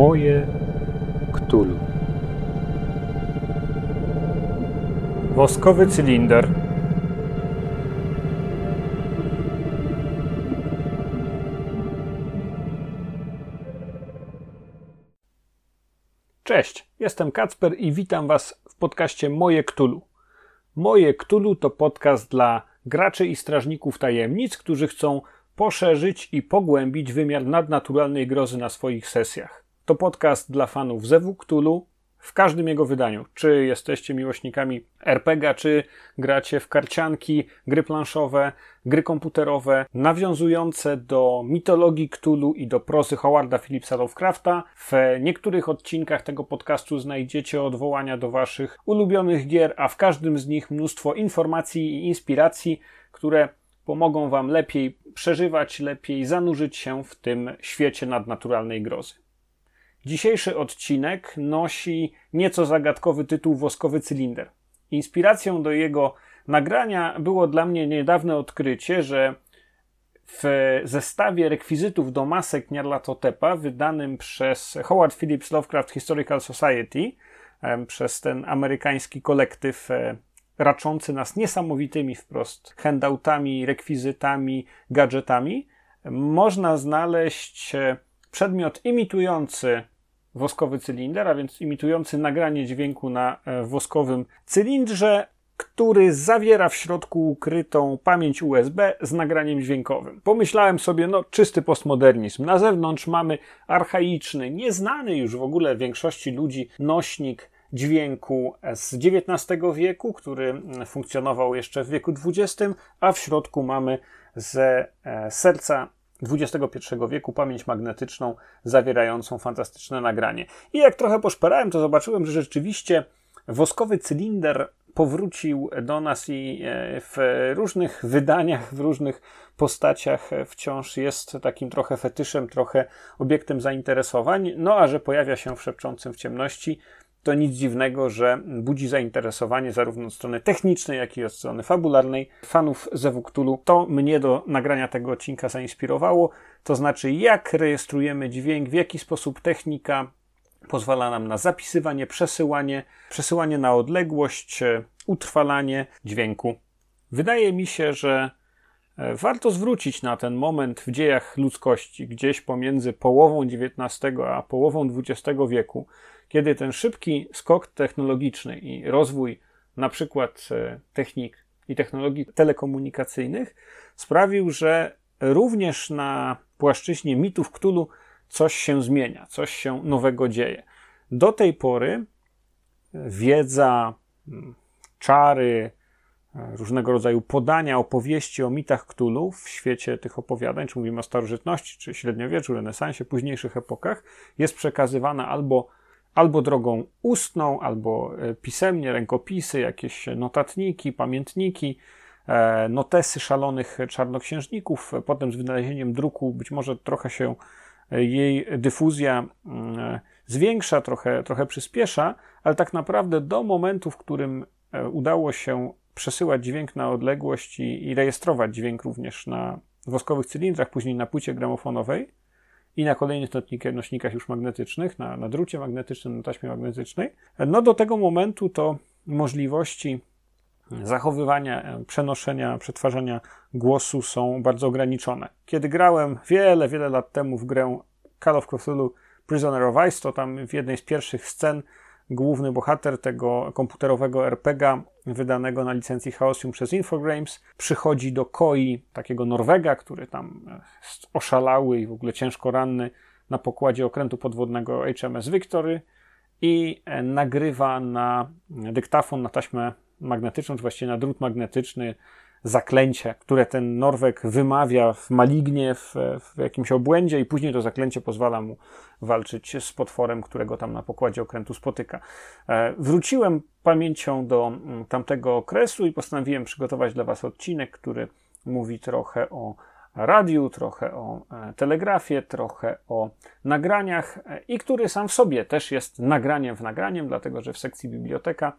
Moje Ktulu. Woskowy cylinder. Cześć, jestem Kacper i witam Was w podcaście Moje Ktulu. Moje Ktulu to podcast dla graczy i strażników tajemnic, którzy chcą poszerzyć i pogłębić wymiar nadnaturalnej grozy na swoich sesjach. To podcast dla fanów Zewu w każdym jego wydaniu. Czy jesteście miłośnikami RPG, czy gracie w karcianki, gry planszowe, gry komputerowe, nawiązujące do mitologii Cthulhu i do prozy Howarda Phillipsa Lovecrafta. W niektórych odcinkach tego podcastu znajdziecie odwołania do waszych ulubionych gier, a w każdym z nich mnóstwo informacji i inspiracji, które pomogą wam lepiej przeżywać, lepiej zanurzyć się w tym świecie nadnaturalnej grozy. Dzisiejszy odcinek nosi nieco zagadkowy tytuł Woskowy cylinder. Inspiracją do jego nagrania było dla mnie niedawne odkrycie, że w zestawie rekwizytów do masek Nyarlathotepa wydanym przez Howard Phillips Lovecraft Historical Society, przez ten amerykański kolektyw e, raczący nas niesamowitymi wprost handoutami, rekwizytami, gadżetami, można znaleźć e, przedmiot imitujący woskowy cylinder, a więc imitujący nagranie dźwięku na e, woskowym cylindrze, który zawiera w środku ukrytą pamięć USB z nagraniem dźwiękowym. Pomyślałem sobie, no czysty postmodernizm. Na zewnątrz mamy archaiczny, nieznany już w ogóle większości ludzi nośnik dźwięku z XIX wieku, który funkcjonował jeszcze w wieku XX, a w środku mamy ze e, serca XXI wieku pamięć magnetyczną zawierającą fantastyczne nagranie. I jak trochę poszperałem, to zobaczyłem, że rzeczywiście woskowy cylinder powrócił do nas i e, w różnych wydaniach, w różnych postaciach wciąż jest takim trochę fetyszem, trochę obiektem zainteresowań. No a że pojawia się w szepczącym w ciemności, to nic dziwnego, że budzi zainteresowanie zarówno od strony technicznej, jak i od strony fabularnej fanów Zewu Cthulhu. To mnie do nagrania tego odcinka zainspirowało, to znaczy jak rejestrujemy dźwięk, w jaki sposób technika pozwala nam na zapisywanie, przesyłanie, przesyłanie na odległość, e, utrwalanie dźwięku. Wydaje mi się, że e, warto zwrócić na ten moment w dziejach ludzkości, gdzieś pomiędzy połową XIX a połową XX wieku, kiedy ten szybki skok technologiczny i rozwój na przykład e, technik i technologii telekomunikacyjnych sprawił, że również na płaszczyźnie mitów Cthulhu coś się zmienia, coś się nowego dzieje. Do tej pory wiedza, czary, e, różnego rodzaju podania, opowieści o mitach Cthulhu w świecie tych opowiadań, czy mówimy o starożytności, czy średniowieczu, renesansie, późniejszych epokach, jest przekazywana albo albo drogą ustną, albo e, pisemnie, rękopisy, jakieś notatniki, pamiętniki, e, notesy szalonych czarnoksiężników. Potem z wynalezieniem druku być może trochę się e, jej dyfuzja mm, zwiększa, trochę, trochę przyspiesza, ale tak naprawdę do momentu, w którym udało się przesyłać dźwięk na odległość i, i rejestrować dźwięk również na woskowych cylindrach, później na płycie gramofonowej, i na kolejnych nośnikach już magnetycznych, na, na drucie magnetycznym, na taśmie magnetycznej. No do tego momentu to możliwości zachowywania, e, przenoszenia, przetwarzania głosu są bardzo ograniczone. Kiedy grałem wiele, wiele lat temu w grę Call of Cthulhu Prisoner of Ice, to tam w jednej z pierwszych scen główny bohater tego komputerowego RPGa wydanego na licencji Chaosium przez Infogrames przychodzi do Koi, takiego Norwega, który tam jest oszalały i w ogóle ciężko ranny na pokładzie okrętu podwodnego HMS Victory i e, nagrywa na dyktafon, na taśmę magnetyczną, czy właściwie na drut magnetyczny zaklęcie, które ten Norweg wymawia w malignie, w, w, jakimś obłędzie i później to zaklęcie pozwala mu walczyć z potworem, którego tam na pokładzie okrętu spotyka. E, wróciłem pamięcią do mm, tamtego okresu i postanowiłem przygotować dla Was odcinek, który mówi trochę o radiu, trochę o e, telegrafie, trochę o nagraniach e, i który sam w sobie też jest nagraniem w nagraniem, dlatego że w sekcji biblioteka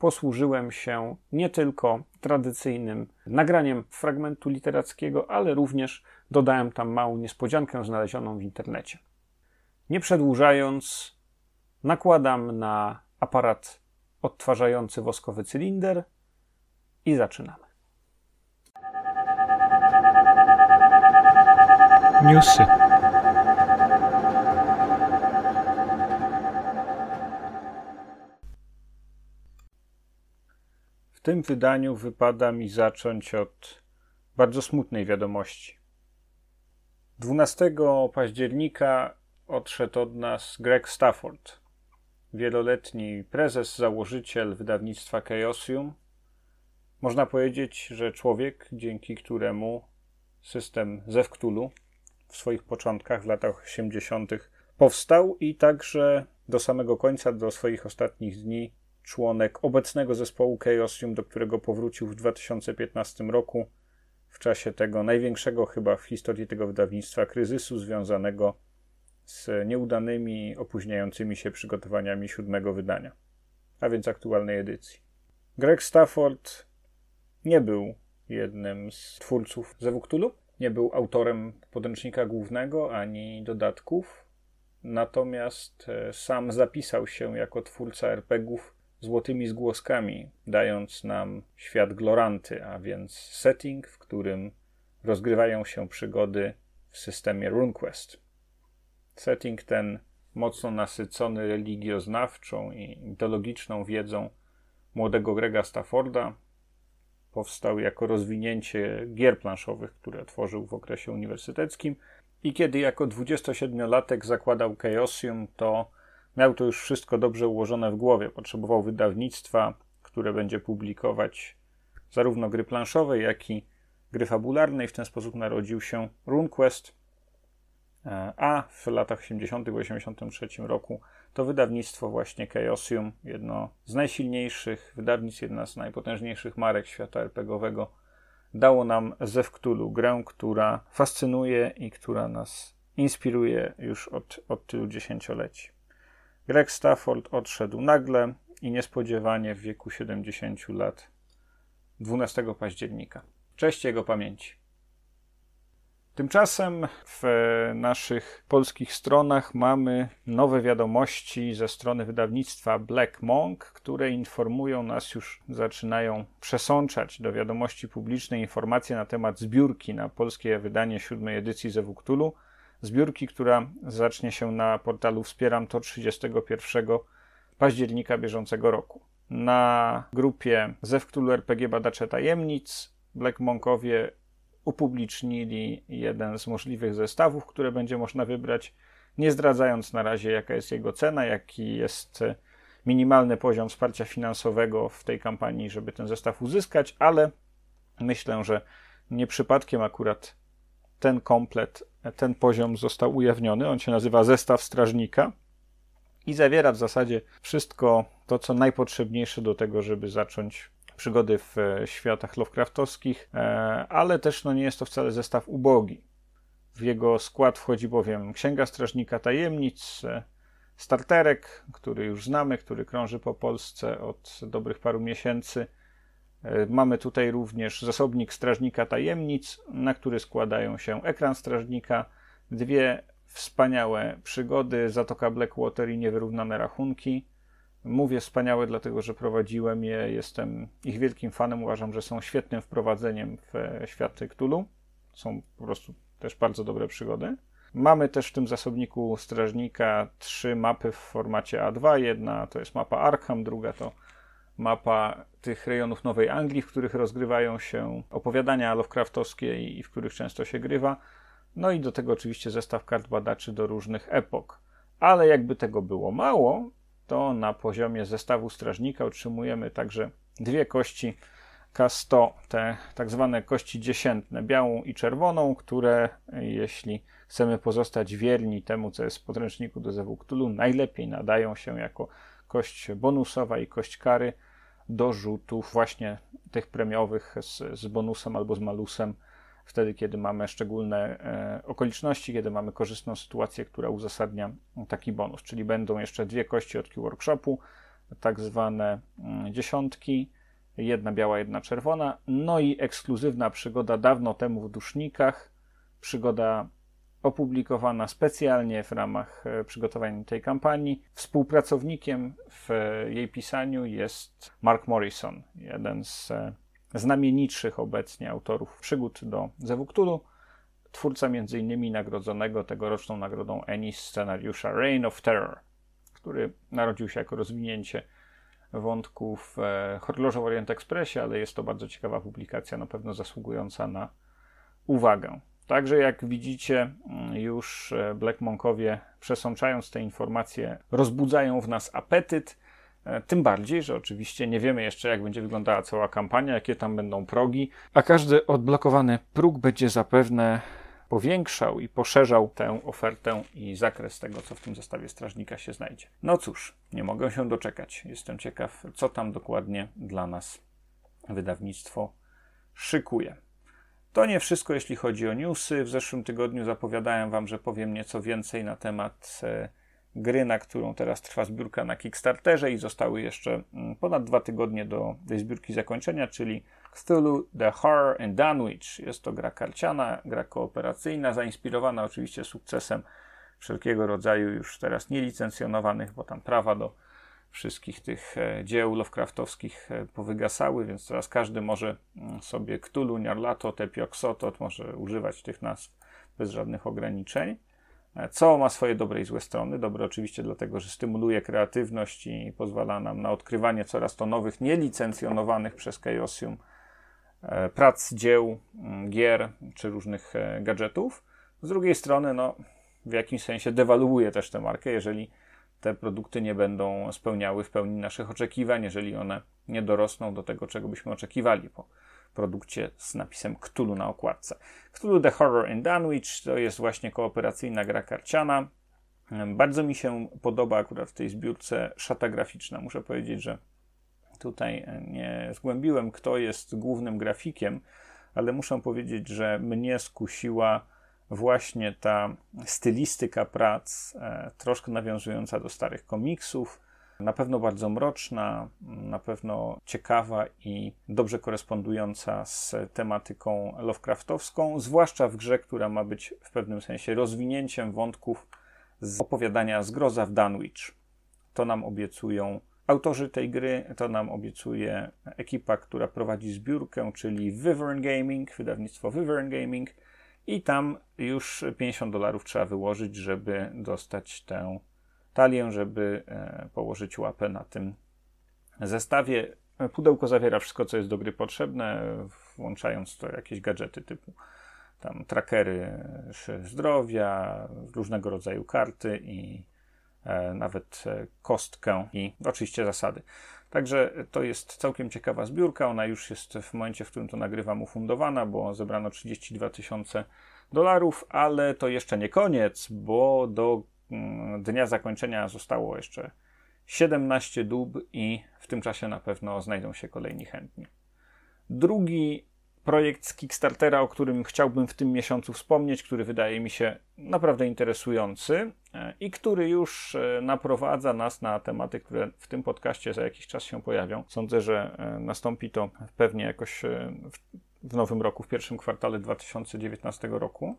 posłużyłem się nie tylko tradycyjnym nagraniem fragmentu literackiego, ale również dodałem tam małą niespodziankę znalezioną w internecie. Nie przedłużając, nakładam na aparat odtwarzający woskowy cylinder i zaczynamy. Newsy. Tym wydaniu wypada mi zacząć od bardzo smutnej wiadomości. 12 października odszedł od nas Greg Stafford, wieloletni prezes, założyciel wydawnictwa Chaosium. Można powiedzieć, że człowiek, dzięki któremu system Zewktulu w swoich początkach w latach 80. powstał i także do samego końca, do swoich ostatnich dni, członek obecnego zespołu Chaosium, do którego powrócił w 2015 roku w czasie tego największego chyba w historii tego wydawnictwa kryzysu związanego z nieudanymi, opóźniającymi się przygotowaniami siódmego wydania, a więc aktualnej edycji. Greg Stafford nie był jednym z twórców Zewuktulu, nie był autorem podręcznika głównego ani dodatków, natomiast e, sam zapisał się jako twórca RPGów złotymi zgłoskami, dając nam świat Gloranty, a więc setting, w którym rozgrywają się przygody w systemie RuneQuest. Setting ten, mocno nasycony religioznawczą i mitologiczną wiedzą młodego Grega Stafforda, powstał jako rozwinięcie gier planszowych, które tworzył w okresie uniwersyteckim. I kiedy jako 27-latek zakładał Chaosium, to miał to już wszystko dobrze ułożone w głowie. Potrzebował wydawnictwa, które będzie publikować zarówno gry planszowe, jak i gry fabularne, i w ten sposób narodził się RuneQuest. E, a w latach 80. 83 roku to wydawnictwo właśnie Chaosium, jedno z najsilniejszych wydawnictw, jedna z najpotężniejszych marek świata RPGowego, dało nam Zewktulu, grę, która fascynuje i która nas inspiruje już od, od tylu dziesięcioleci. Greg Stafford odszedł nagle i niespodziewanie w wieku 70 lat 12 października. Cześć jego pamięci. Tymczasem w naszych polskich stronach mamy nowe wiadomości ze strony wydawnictwa Black Monk, które informują nas, już zaczynają przesączać do wiadomości publicznej informacje na temat zbiórki na polskie wydanie siódmej edycji Zewuktulu. Zbiórki, która zacznie się na portalu Wspieram to 31 października bieżącego roku. Na grupie Zewktulu RPG Badacze Tajemnic Black Monkowie upublicznili jeden z możliwych zestawów, które będzie można wybrać, nie zdradzając na razie, jaka jest jego cena, jaki jest minimalny poziom wsparcia finansowego w tej kampanii, żeby ten zestaw uzyskać, ale myślę, że nie przypadkiem akurat ten komplet, ten poziom został ujawniony. On się nazywa Zestaw Strażnika i zawiera w zasadzie wszystko to, co najpotrzebniejsze do tego, żeby zacząć przygody w e, światach Lovecraftowskich, e, ale też no, nie jest to wcale zestaw ubogi. W jego skład wchodzi bowiem Księga Strażnika Tajemnic, e, starterek, który już znamy, który krąży po Polsce od dobrych paru miesięcy. Mamy tutaj również zasobnik Strażnika Tajemnic, na który składają się ekran Strażnika, dwie wspaniałe przygody, Zatoka Blackwater i Niewyrównane Rachunki, Mówię wspaniałe, dlatego że prowadziłem je, jestem ich wielkim fanem. Uważam, że są świetnym wprowadzeniem w świat Cthulhu. Są po prostu też bardzo dobre przygody. Mamy też w tym zasobniku strażnika trzy mapy w formacie A2. Jedna to jest mapa Arkham, druga to mapa tych rejonów Nowej Anglii, w których rozgrywają się opowiadania Lovecraftowskie i w których często się grywa. No i do tego oczywiście zestaw kart badaczy do różnych epok. Ale jakby tego było mało, to na poziomie zestawu strażnika otrzymujemy także dwie kości K100, te tak zwane kości dziesiętne, białą i czerwoną, które jeśli chcemy pozostać wierni temu, co jest w podręczniku do Zewuktulu, najlepiej nadają się jako kość bonusowa i kość kary do rzutów właśnie tych premiowych z, z bonusem albo z malusem wtedy, kiedy mamy szczególne e, okoliczności, kiedy mamy korzystną sytuację, która uzasadnia taki bonus. Czyli będą jeszcze dwie kości od Q-Workshopu, tak zwane mm, dziesiątki, jedna biała, jedna czerwona, no i ekskluzywna przygoda dawno temu w Dusznikach, przygoda opublikowana specjalnie w ramach e, przygotowania tej kampanii. Współpracownikiem w jej pisaniu jest Mark Morrison, jeden z e, znamienitszych obecnie autorów przygód do Zewuktulu, twórca m.in. nagrodzonego tegoroczną nagrodą Ennis scenariusza Reign of Terror, który narodził się jako rozwinięcie wątków Horrorze w Orient Expressie, ale jest to bardzo ciekawa publikacja, na pewno zasługująca na uwagę. Także jak widzicie, mm, już e, Black Monkowie przesączając te informacje rozbudzają w nas apetyt. E, tym bardziej, że oczywiście nie wiemy jeszcze, jak będzie wyglądała cała kampania, jakie tam będą progi, a każdy odblokowany próg będzie zapewne powiększał i poszerzał tę ofertę i zakres tego, co w tym zestawie strażnika się znajdzie. No cóż, nie mogę się doczekać. Jestem ciekaw, co tam dokładnie dla nas wydawnictwo szykuje. To nie wszystko, jeśli chodzi o newsy. W zeszłym tygodniu zapowiadałem Wam, że powiem nieco więcej na temat e, gry, na którą teraz trwa zbiórka na Kickstarterze i zostały jeszcze mm, ponad dwa tygodnie do tej zbiórki zakończenia, czyli Cthulhu The Horror in Dunwich. Jest to gra karciana, gra kooperacyjna, zainspirowana oczywiście sukcesem wszelkiego rodzaju już teraz nielicencjonowanych, bo tam prawa do wszystkich tych e, dzieł Lovecraftowskich e, powygasały, więc teraz każdy może mm, sobie Cthulhu, Nyarlathotep, Tepioxotot może używać tych nazw bez żadnych ograniczeń. E, co ma swoje dobre i złe strony. Dobre oczywiście dlatego, że stymuluje kreatywność i pozwala nam na odkrywanie coraz to nowych, nielicencjonowanych przez Chaosium prac, dzieł, mm, gier czy różnych gadżetów. Z drugiej strony, no, w jakimś sensie dewaluuje też tę markę, jeżeli te produkty nie będą spełniały w pełni naszych oczekiwań, jeżeli one nie dorosną do tego, czego byśmy oczekiwali po produkcie z napisem Cthulhu na okładce. Cthulhu The Horror in Dunwich to jest właśnie kooperacyjna gra karciana. Bardzo mi się podoba akurat w tej zbiórce szata graficzna. Muszę powiedzieć, że tutaj nie zgłębiłem, kto jest głównym grafikiem, ale muszę powiedzieć, że mnie skusiła właśnie ta stylistyka prac, e, troszkę nawiązująca do starych komiksów, na pewno bardzo mroczna, na pewno ciekawa i dobrze korespondująca z tematyką Lovecraftowską, zwłaszcza w grze, która ma być w pewnym sensie rozwinięciem wątków z opowiadania Zgroza w Dunwich. To nam obiecują autorzy tej gry, to nam obiecuje ekipa, która prowadzi zbiórkę, czyli Wyvern Gaming, wydawnictwo Wyvern Gaming, i tam już 50 dolarów trzeba wyłożyć, żeby dostać tę talię, żeby e, położyć łapę na tym zestawie. Pudełko zawiera wszystko, co jest do gry potrzebne, włączając to jakieś gadżety typu tam trackery zdrowia, różnego rodzaju karty i e, nawet e, kostkę i oczywiście zasady. Także to jest całkiem ciekawa zbiórka. Ona już jest w momencie, w którym to nagrywam, ufundowana, bo zebrano 32 tysiące dolarów, ale to jeszcze nie koniec, bo do mm, dnia zakończenia zostało jeszcze 17 dób i w tym czasie na pewno znajdą się kolejni chętni. Drugi projekt z Kickstartera, o którym chciałbym w tym miesiącu wspomnieć, który wydaje mi się naprawdę interesujący e, i który już e, naprowadza nas na tematy, które w tym podcaście za jakiś czas się pojawią. Sądzę, że e, nastąpi to pewnie jakoś w nowym roku, w pierwszym kwartale 2019 roku.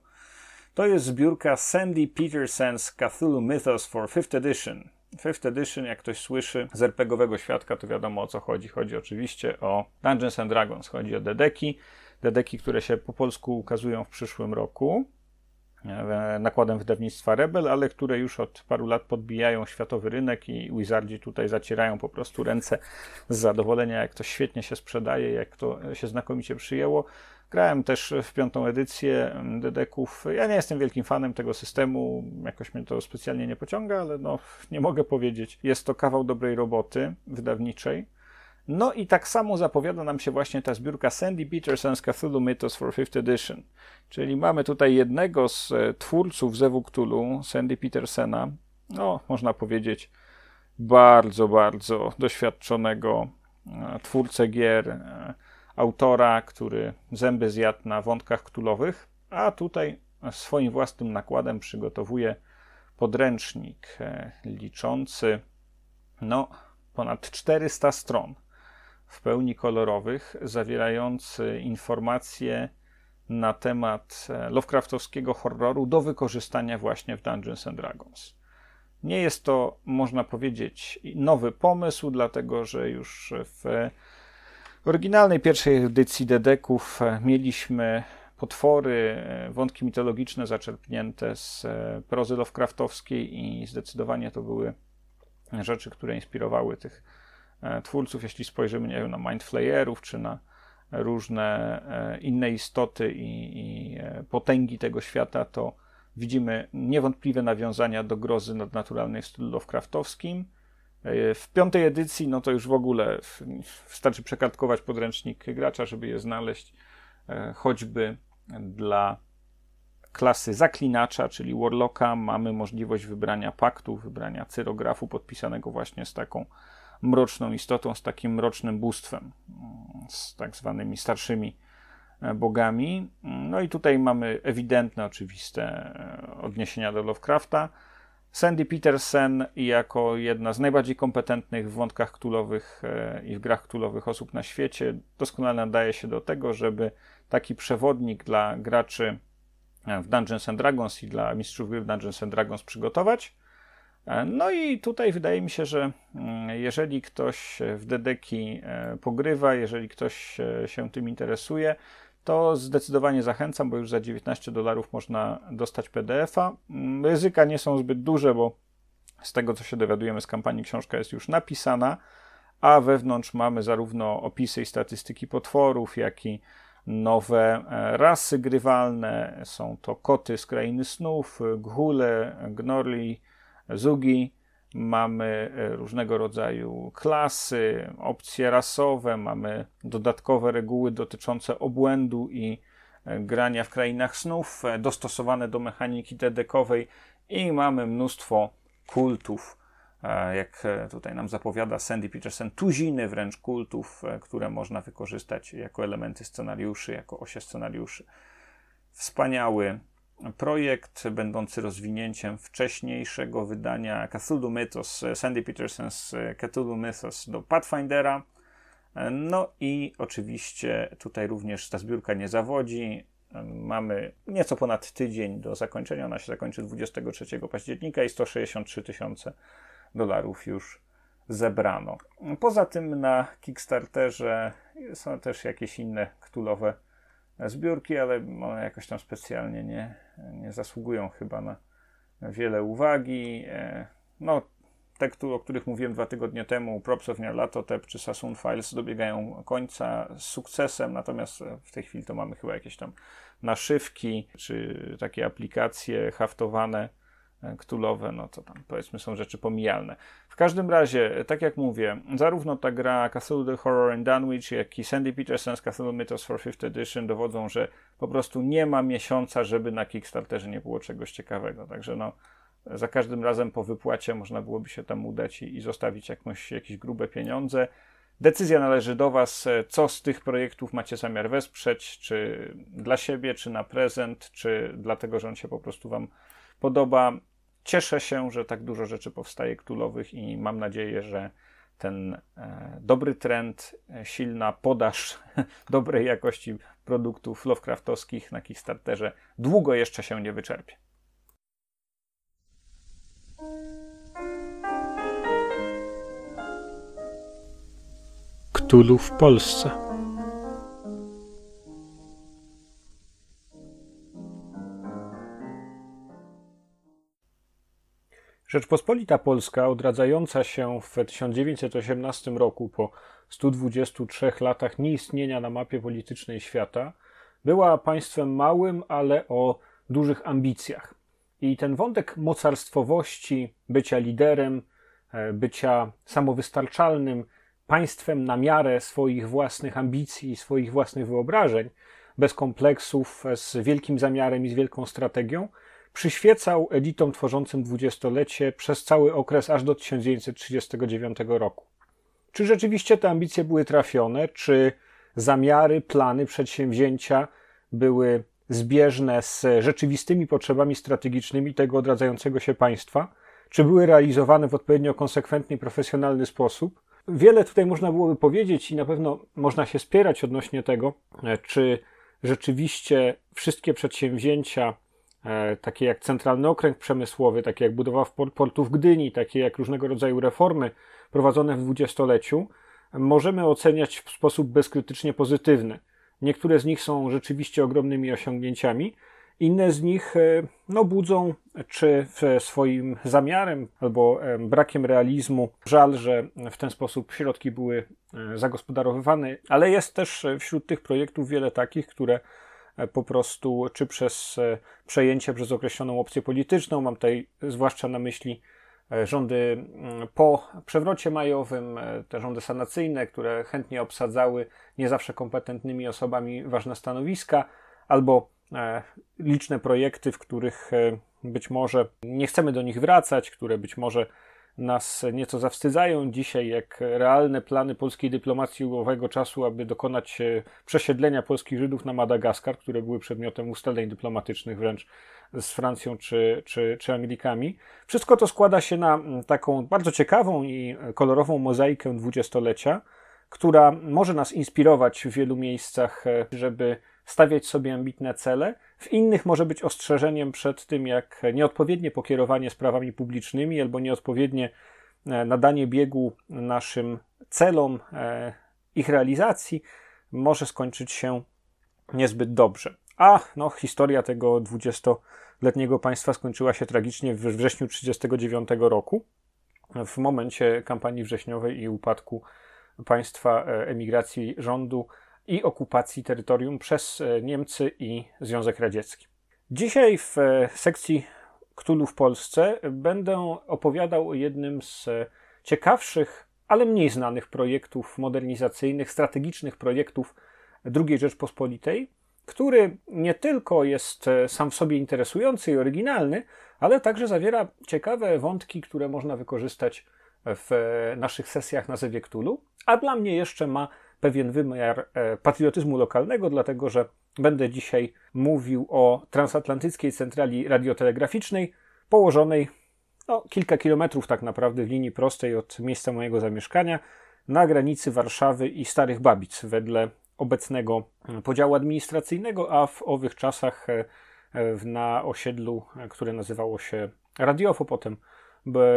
To jest zbiórka Sandy Peterson's Cthulhu Mythos for 5th Edition. Fifth Edition, jak ktoś słyszy z RPGowego świadka, to wiadomo o co chodzi. Chodzi oczywiście o Dungeons and Dragons, chodzi o dedeki, dedeki, które się po polsku ukazują w przyszłym roku e, nakładem wydawnictwa Rebel, ale które już od paru lat podbijają światowy rynek i Wizardzi tutaj zacierają po prostu ręce z zadowolenia, jak to świetnie się sprzedaje, jak to się znakomicie przyjęło. Grałem też w piątą edycję mm, Dedeków. Ja nie jestem wielkim fanem tego systemu, jakoś mnie to specjalnie nie pociąga, ale no, nie mogę powiedzieć. Jest to kawał dobrej roboty wydawniczej. No i tak samo zapowiada nam się właśnie ta zbiórka Sandy Peterson's Cthulhu Mythos for 5th Edition. Czyli mamy tutaj jednego z e, twórców Zewu Cthulhu, Sandy Petersena, no można powiedzieć bardzo, bardzo doświadczonego e, twórcę gier, e, autora, który zęby zjadł na wątkach ktulowych, a tutaj swoim własnym nakładem przygotowuje podręcznik e, liczący no, ponad 400 stron w pełni kolorowych, zawierający informacje na temat e, Lovecraftowskiego horroru do wykorzystania właśnie w Dungeons and Dragons. Nie jest to, można powiedzieć, nowy pomysł, dlatego że już w oryginalnej pierwszej edycji Dedeków e, mieliśmy potwory, e, wątki mitologiczne zaczerpnięte z prozy Lovecraftowskiej i zdecydowanie to były rzeczy, które inspirowały tych twórców. Jeśli spojrzymy nie wiem, na Mindflayerów czy na różne e, inne istoty i, i e, potęgi tego świata, to widzimy niewątpliwe nawiązania do grozy nadnaturalnej w stylu Lovecraftowskim. E, w piątej edycji, no to już w ogóle wystarczy przekartkować podręcznik gracza, żeby je znaleźć, choćby dla klasy zaklinacza, czyli Warlocka, mamy możliwość wybrania paktu, wybrania cyrografu podpisanego właśnie z taką mroczną istotą, z takim mrocznym bóstwem, z tak zwanymi starszymi e, bogami. No i tutaj mamy ewidentne, oczywiste e, odniesienia do Lovecrafta. Sandy Petersen jako jedna z najbardziej kompetentnych w wątkach ktulowych e, i w grach ktulowych osób na świecie doskonale nadaje się do tego, żeby taki przewodnik dla graczy w Dungeons and Dragons i dla mistrzów gry w Dungeons and Dragons przygotować. E, no i tutaj wydaje mi się, że mm, jeżeli ktoś w Dedeki e, pogrywa, jeżeli ktoś e, się tym interesuje, to zdecydowanie zachęcam, bo już za 19 dolarów można dostać PDF-a. Mm, ryzyka nie są zbyt duże, bo z tego co się dowiadujemy z kampanii, książka jest już napisana, a wewnątrz mamy zarówno opisy i statystyki potworów, jak i nowe rasy grywalne. Są to koty z krainy snów, ghule, gnorli, Zugi, mamy e, różnego rodzaju klasy, opcje rasowe, mamy dodatkowe reguły dotyczące obłędu i e, grania w krainach snów, e, dostosowane do mechaniki dedekowej i mamy mnóstwo kultów, jak tutaj nam zapowiada Sandy Peterson, tuziny wręcz kultów, które można wykorzystać jako elementy scenariuszy, jako osie scenariuszy. Wspaniały projekt będący rozwinięciem wcześniejszego wydania Cthulhu Mythos, Sandy Peterson's Cthulhu Mythos do Pathfindera. No i oczywiście tutaj również ta zbiórka nie zawodzi. Mamy nieco ponad tydzień do zakończenia. Ona się zakończy 23 października i 163 tysiące dolarów już zebrano. Poza tym na Kickstarterze są też jakieś inne ktulowe zbiórki, ale one jakoś tam specjalnie nie, nie zasługują chyba na wiele uwagi. E, no, te, o których mówiłem dwa tygodnie temu, Props of Nyarlathotep czy Sassoon Files dobiegają końca z sukcesem, natomiast w tej chwili to mamy chyba jakieś tam naszywki, czy takie aplikacje haftowane ktulowe, no to tam powiedzmy są rzeczy pomijalne. W każdym razie, tak jak mówię, zarówno ta gra Cthulhu The Horror in Dunwich, jak i Sandy Peterson's Cthulhu Mythos for 5th Edition dowodzą, że po prostu nie ma miesiąca, żeby na Kickstarterze nie było czegoś ciekawego. Także no, za każdym razem po wypłacie można byłoby się tam udać i, i zostawić jakąś, jakieś grube pieniądze. Decyzja należy do Was, co z tych projektów macie zamiar wesprzeć, czy dla siebie, czy na prezent, czy dlatego, że on się po prostu Wam podoba. Cieszę się, że tak dużo rzeczy powstaje ktulowych i mam nadzieję, że ten e, dobry trend, e, silna podaż dobrej jakości produktów Lovecraftowskich na Kickstarterze długo jeszcze się nie wyczerpie. Ktulu w Polsce. Rzeczpospolita Polska, odradzająca się w 1918 roku po 123 latach nieistnienia na mapie politycznej świata, była państwem małym, ale o dużych ambicjach. I ten wątek mocarstwowości, bycia liderem, e, bycia samowystarczalnym, państwem na miarę swoich własnych ambicji, swoich własnych wyobrażeń, bez kompleksów, z wielkim zamiarem i z wielką strategią, przyświecał editom tworzącym dwudziestolecie przez cały okres aż do 1939 roku. Czy rzeczywiście te ambicje były trafione? Czy zamiary, plany, przedsięwzięcia były zbieżne z rzeczywistymi potrzebami strategicznymi tego odradzającego się państwa? Czy były realizowane w odpowiednio konsekwentny i profesjonalny sposób? Wiele tutaj można byłoby powiedzieć i na pewno można się spierać odnośnie tego, czy rzeczywiście wszystkie przedsięwzięcia, e, takie jak Centralny Okręg Przemysłowy, takie jak budowa portu w Gdyni, takie jak różnego rodzaju reformy prowadzone w dwudziestoleciu, możemy oceniać w sposób bezkrytycznie pozytywny. Niektóre z nich są rzeczywiście ogromnymi osiągnięciami, inne z nich e, no, budzą, czy swoim zamiarem albo brakiem realizmu, żal, że w ten sposób środki były e, zagospodarowywane, ale jest też wśród tych projektów wiele takich, które e, po prostu, czy przez przejęcie przez określoną opcję polityczną, mam tutaj zwłaszcza na myśli rządy mm, po przewrocie majowym, te rządy sanacyjne, które chętnie obsadzały nie zawsze kompetentnymi osobami ważne stanowiska, albo E, liczne projekty, w których e, być może nie chcemy do nich wracać, które być może nas nieco zawstydzają dzisiaj, jak realne plany polskiej dyplomacji owego czasu, aby dokonać e, przesiedlenia polskich Żydów na Madagaskar, które były przedmiotem ustaleń dyplomatycznych wręcz z Francją czy, czy, czy Anglikami. Wszystko to składa się na taką bardzo ciekawą i kolorową mozaikę dwudziestolecia, która może nas inspirować w wielu miejscach, żeby stawiać sobie ambitne cele, w innych może być ostrzeżeniem przed tym, jak nieodpowiednie pokierowanie sprawami publicznymi albo nieodpowiednie e, nadanie biegu naszym celom, e, ich realizacji może skończyć się niezbyt dobrze. A no, historia tego dwudziestoletniego państwa skończyła się tragicznie w wrześniu 1939 roku, w momencie kampanii wrześniowej i upadku państwa, e, emigracji rządu i okupacji terytorium przez e, Niemcy i Związek Radziecki. Dzisiaj w e, sekcji Ktulu w Polsce będę opowiadał o jednym z e, ciekawszych, ale mniej znanych projektów modernizacyjnych, strategicznych projektów II Rzeczpospolitej, który nie tylko jest sam w sobie interesujący i oryginalny, ale także zawiera ciekawe wątki, które można wykorzystać w naszych sesjach na Zewie Ktulu, a dla mnie jeszcze ma pewien wymiar e, patriotyzmu lokalnego, dlatego że będę dzisiaj mówił o transatlantyckiej centrali radiotelegraficznej, położonej no, kilka kilometrów tak naprawdę w linii prostej od miejsca mojego zamieszkania, na granicy Warszawy i Starych Babic, wedle obecnego podziału administracyjnego, a w owych czasach e, na osiedlu, które nazywało się Radiowo, potem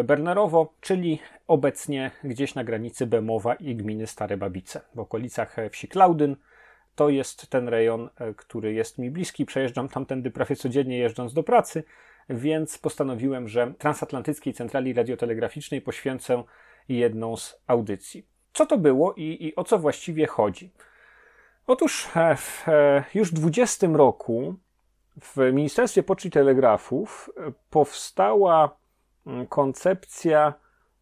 Bernerowo, czyli obecnie gdzieś na granicy Bemowa i gminy Stare Babice, w okolicach wsi Klaudyn. To jest ten rejon, e, który jest mi bliski. Przejeżdżam tamtędy prawie codziennie jeżdżąc do pracy, więc postanowiłem, że transatlantyckiej centrali radiotelegraficznej poświęcę jedną z audycji. Co to było i, i o co właściwie chodzi? Otóż e, w e, już 20 roku w Ministerstwie Poczty i Telegrafów powstała koncepcja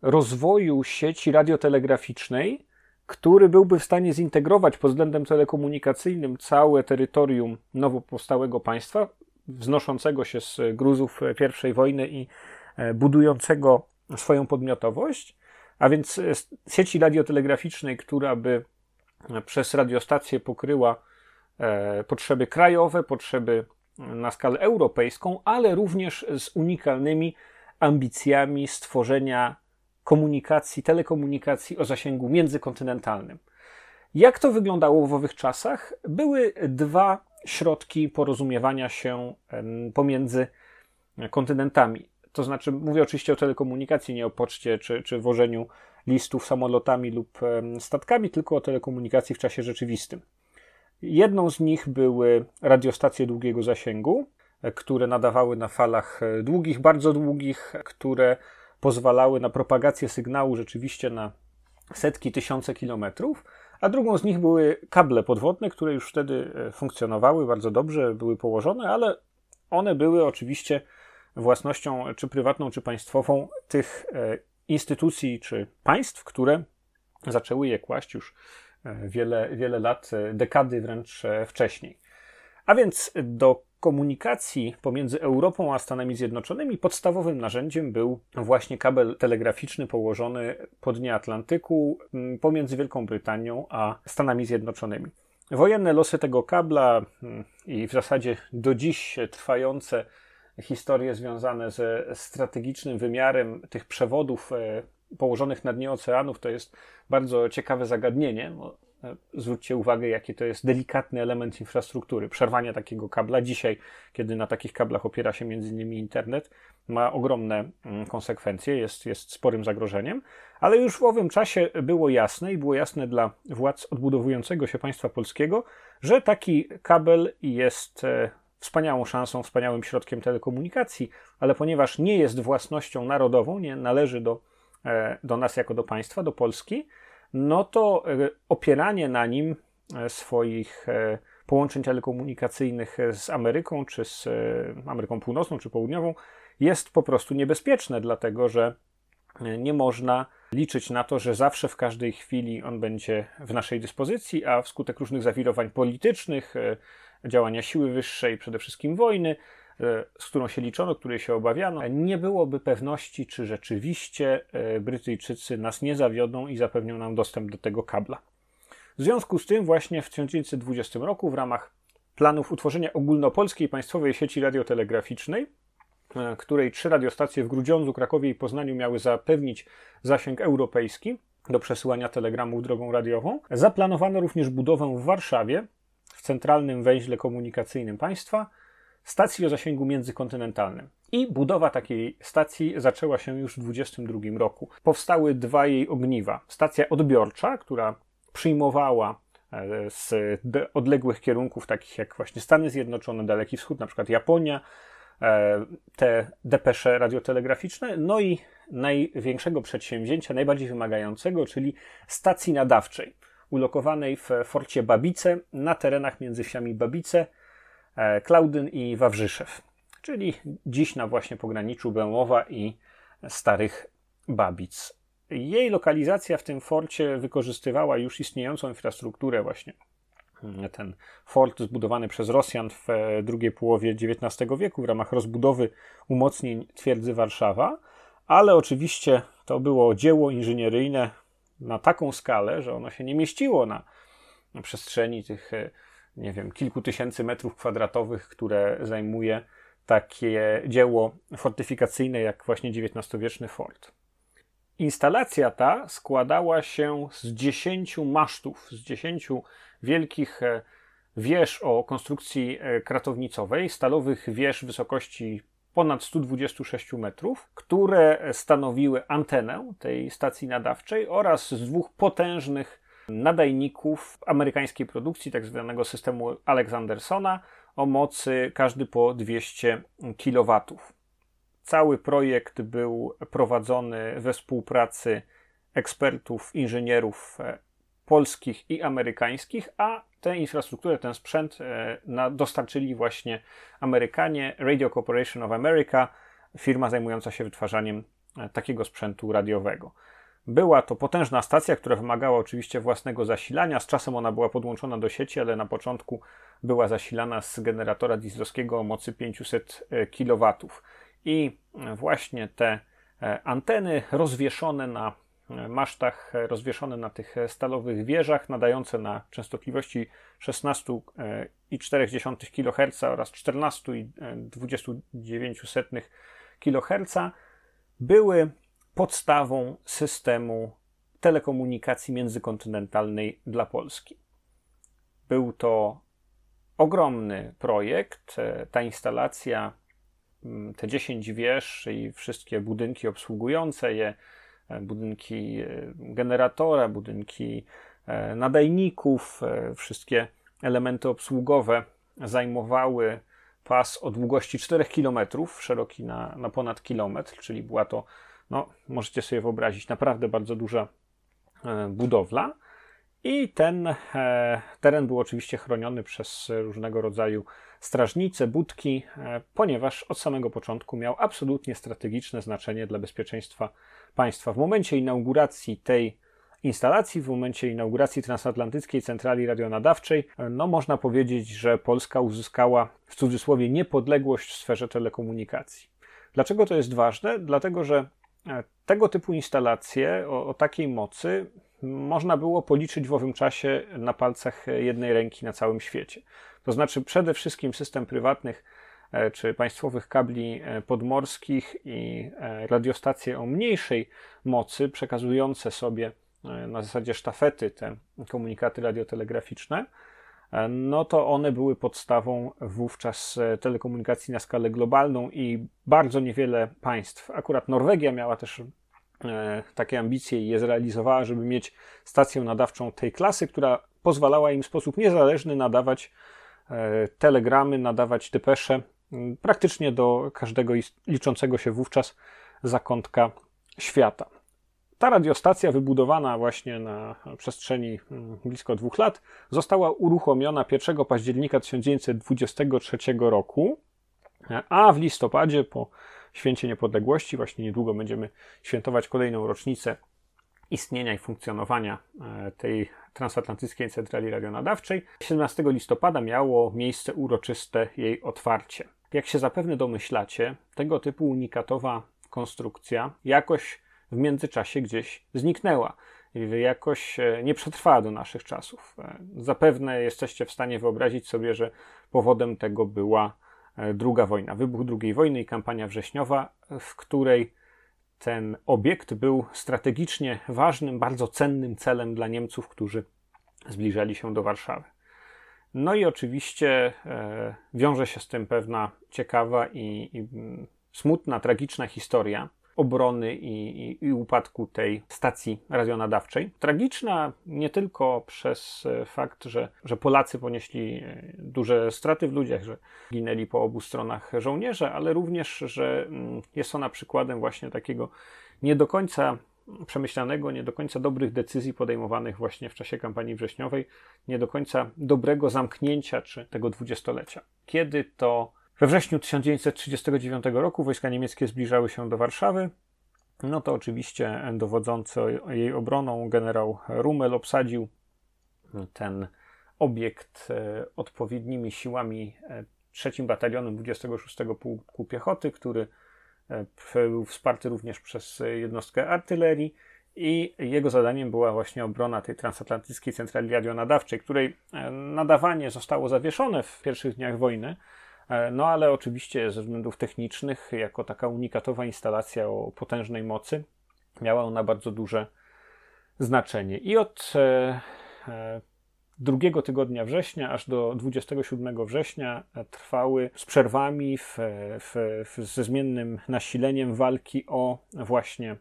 rozwoju sieci radiotelegraficznej, który byłby w stanie zintegrować pod względem telekomunikacyjnym całe terytorium nowo powstałego państwa, wznoszącego się z gruzów I wojny i e, budującego swoją podmiotowość, a więc e, sieci radiotelegraficznej, która by e, przez radiostację pokryła potrzeby krajowe, potrzeby na skalę europejską, ale również z unikalnymi ambicjami stworzenia komunikacji, telekomunikacji o zasięgu międzykontynentalnym. Jak to wyglądało w owych czasach? Były dwa środki porozumiewania się pomiędzy kontynentami. To znaczy, mówię oczywiście o telekomunikacji, nie o poczcie czy, czy wożeniu listów samolotami lub statkami, tylko o telekomunikacji w czasie rzeczywistym. Jedną z nich były radiostacje długiego zasięgu, które nadawały na falach e, długich, bardzo długich, które pozwalały na propagację sygnału rzeczywiście na setki, tysiące kilometrów, a drugą z nich były kable podwodne, które już wtedy e, funkcjonowały bardzo dobrze, były położone, ale one były oczywiście własnością czy prywatną, czy państwową tych e, instytucji czy państw, które zaczęły je kłaść już wiele, wiele lat, dekady wręcz wcześniej. A więc do komunikacji pomiędzy Europą a Stanami Zjednoczonymi podstawowym narzędziem był właśnie kabel telegraficzny położony po dnie Atlantyku mm, pomiędzy Wielką Brytanią a Stanami Zjednoczonymi. Wojenne losy tego kabla mm, i w zasadzie do dziś trwające historie związane ze strategicznym wymiarem tych przewodów e, położonych na dnie oceanów to jest bardzo ciekawe zagadnienie. Zwróćcie uwagę, jaki to jest delikatny element infrastruktury. Przerwanie takiego kabla dzisiaj, kiedy na takich kablach opiera się między innymi internet, ma ogromne mm, konsekwencje, jest, jest sporym zagrożeniem, ale już w owym czasie było jasne i było jasne dla władz odbudowującego się państwa polskiego, że taki kabel jest e, wspaniałą szansą, wspaniałym środkiem telekomunikacji, ale ponieważ nie jest własnością narodową, nie należy do, e, do nas jako do państwa, do Polski, no to e, opieranie na nim e, swoich połączeń telekomunikacyjnych z Ameryką, czy z Ameryką Północną, czy Południową jest po prostu niebezpieczne, dlatego że nie można liczyć na to, że zawsze w każdej chwili on będzie w naszej dyspozycji, a wskutek różnych zawirowań politycznych, działania siły wyższej, przede wszystkim wojny, e, z którą się liczono, której się obawiano, nie byłoby pewności, czy rzeczywiście e, Brytyjczycy nas nie zawiodą i zapewnią nam dostęp do tego kabla. W związku z tym właśnie w 1920 roku w ramach planów utworzenia ogólnopolskiej państwowej sieci radiotelegraficznej, e, której trzy radiostacje w Grudziądzu, Krakowie i Poznaniu miały zapewnić zasięg europejski do przesyłania telegramów drogą radiową, zaplanowano również budowę w Warszawie w centralnym węźle komunikacyjnym państwa stacji o zasięgu międzykontynentalnym. I budowa takiej stacji zaczęła się już w 2022 roku. Powstały dwa jej ogniwa. Stacja odbiorcza, która przyjmowała e, z odległych kierunków, takich jak właśnie Stany Zjednoczone, Daleki Wschód, na przykład Japonia, e, te depesze radiotelegraficzne, no i największego przedsięwzięcia, najbardziej wymagającego, czyli stacji nadawczej ulokowanej w forcie Babice na terenach między wsiami Babice, Klaudyn i Wawrzyszew, czyli dziś na właśnie pograniczu Bełmowa i Starych Babic. Jej lokalizacja w tym forcie wykorzystywała już istniejącą infrastrukturę właśnie. Ten fort zbudowany przez Rosjan w e, drugiej połowie XIX wieku w ramach rozbudowy umocnień twierdzy Warszawa, ale oczywiście to było dzieło inżynieryjne na taką skalę, że ono się nie mieściło na, na przestrzeni tych, e, nie wiem, kilku tysięcy metrów kwadratowych, które zajmuje takie dzieło fortyfikacyjne jak właśnie XIX-wieczny fort. Instalacja ta składała się z dziesięciu masztów, z dziesięciu wielkich e, wież o konstrukcji e, kratownicowej, stalowych wież wysokości ponad 126 metrów, które stanowiły antenę tej stacji nadawczej oraz z dwóch potężnych nadajników amerykańskiej produkcji, tak zwanego systemu Alexandersona, o mocy każdy po 200 kW. Cały projekt był prowadzony we współpracy ekspertów, inżynierów e, polskich i amerykańskich, a tę infrastrukturę, ten sprzęt e, dostarczyli właśnie Amerykanie, Radio Corporation of America, firma zajmująca się wytwarzaniem e, takiego sprzętu radiowego. Była to potężna stacja, która wymagała oczywiście własnego zasilania. Z czasem ona była podłączona do sieci, ale na początku była zasilana z generatora dieslowskiego o mocy 500 e, kW. I właśnie te anteny rozwieszone na masztach rozwieszone na tych stalowych wieżach, nadające na częstotliwości 16,4 kHz oraz 14,29 kHz, były podstawą systemu telekomunikacji międzykontynentalnej dla Polski. Był to ogromny projekt. Ta instalacja, te 10 wież i wszystkie budynki obsługujące je, E, budynki e, generatora, budynki e, nadajników, wszystkie elementy obsługowe zajmowały pas o długości 4 km, szeroki na, na ponad kilometr, czyli była to, no, możecie sobie wyobrazić, naprawdę bardzo duża budowla. I ten teren był oczywiście chroniony przez różnego rodzaju strażnice, budki, ponieważ od samego początku miał absolutnie strategiczne znaczenie dla bezpieczeństwa państwa. W momencie inauguracji tej instalacji, w momencie inauguracji transatlantyckiej centrali radionadawczej, no można powiedzieć, że Polska uzyskała w cudzysłowie niepodległość w sferze telekomunikacji. Dlaczego to jest ważne? Dlatego, że e, tego typu instalacje o, o takiej mocy można było policzyć w owym czasie na palcach jednej ręki na całym świecie. To znaczy przede wszystkim system prywatnych E, czy państwowych kabli e, podmorskich i e, radiostacje o mniejszej mocy, przekazujące sobie na zasadzie sztafety te komunikaty radiotelegraficzne, no to one były podstawą wówczas telekomunikacji na skalę globalną i bardzo niewiele państw, akurat Norwegia miała też takie ambicje i je zrealizowała, żeby mieć stację nadawczą tej klasy, która pozwalała im w sposób niezależny nadawać telegramy, nadawać depesze praktycznie do każdego liczącego się wówczas zakątka świata. Ta radiostacja, wybudowana właśnie na przestrzeni mm, blisko dwóch lat, została uruchomiona 1 października 1923 roku, a w listopadzie po święcie niepodległości, właśnie niedługo będziemy świętować kolejną rocznicę istnienia i funkcjonowania e, tej transatlantyckiej centrali radionadawczej. 17 listopada miało miejsce uroczyste jej otwarcie. Jak się zapewne domyślacie, tego typu unikatowa konstrukcja jakoś w międzyczasie gdzieś zniknęła. Jakoś e, nie przetrwała do naszych czasów. E, zapewne jesteście w stanie wyobrazić sobie, że powodem tego była e, druga wojna, wybuch II wojny i kampania wrześniowa, w której ten obiekt był strategicznie ważnym, bardzo cennym celem dla Niemców, którzy zbliżali się do Warszawy. No i oczywiście wiąże się z tym pewna ciekawa i, i mm, smutna, tragiczna historia obrony i, i, i, upadku tej stacji radionadawczej. Tragiczna nie tylko przez e, fakt, że, że Polacy ponieśli e, duże straty w ludziach, że ginęli po obu stronach żołnierze, ale również, że mm, jest ona przykładem właśnie takiego nie do końca przemyślanego, nie do końca dobrych decyzji podejmowanych właśnie w czasie kampanii wrześniowej, nie do końca dobrego zamknięcia czy tego dwudziestolecia. Kiedy to we wrześniu 1939 roku wojska niemieckie zbliżały się do Warszawy, no to oczywiście dowodzący jej obroną generał Rummel obsadził ten obiekt e, odpowiednimi siłami e, trzecim batalionem 26 Pułku Piechoty, który E, był wsparty również przez jednostkę artylerii. I jego zadaniem była właśnie obrona tej transatlantyckiej centrali radionadawczej, której nadawanie zostało zawieszone w pierwszych dniach wojny, no ale oczywiście ze względów technicznych, jako taka unikatowa instalacja o potężnej mocy, miała ona bardzo duże znaczenie. I od drugiego tygodnia września aż do 27 września trwały z przerwami w, w, w, ze zmiennym nasileniem walki o właśnie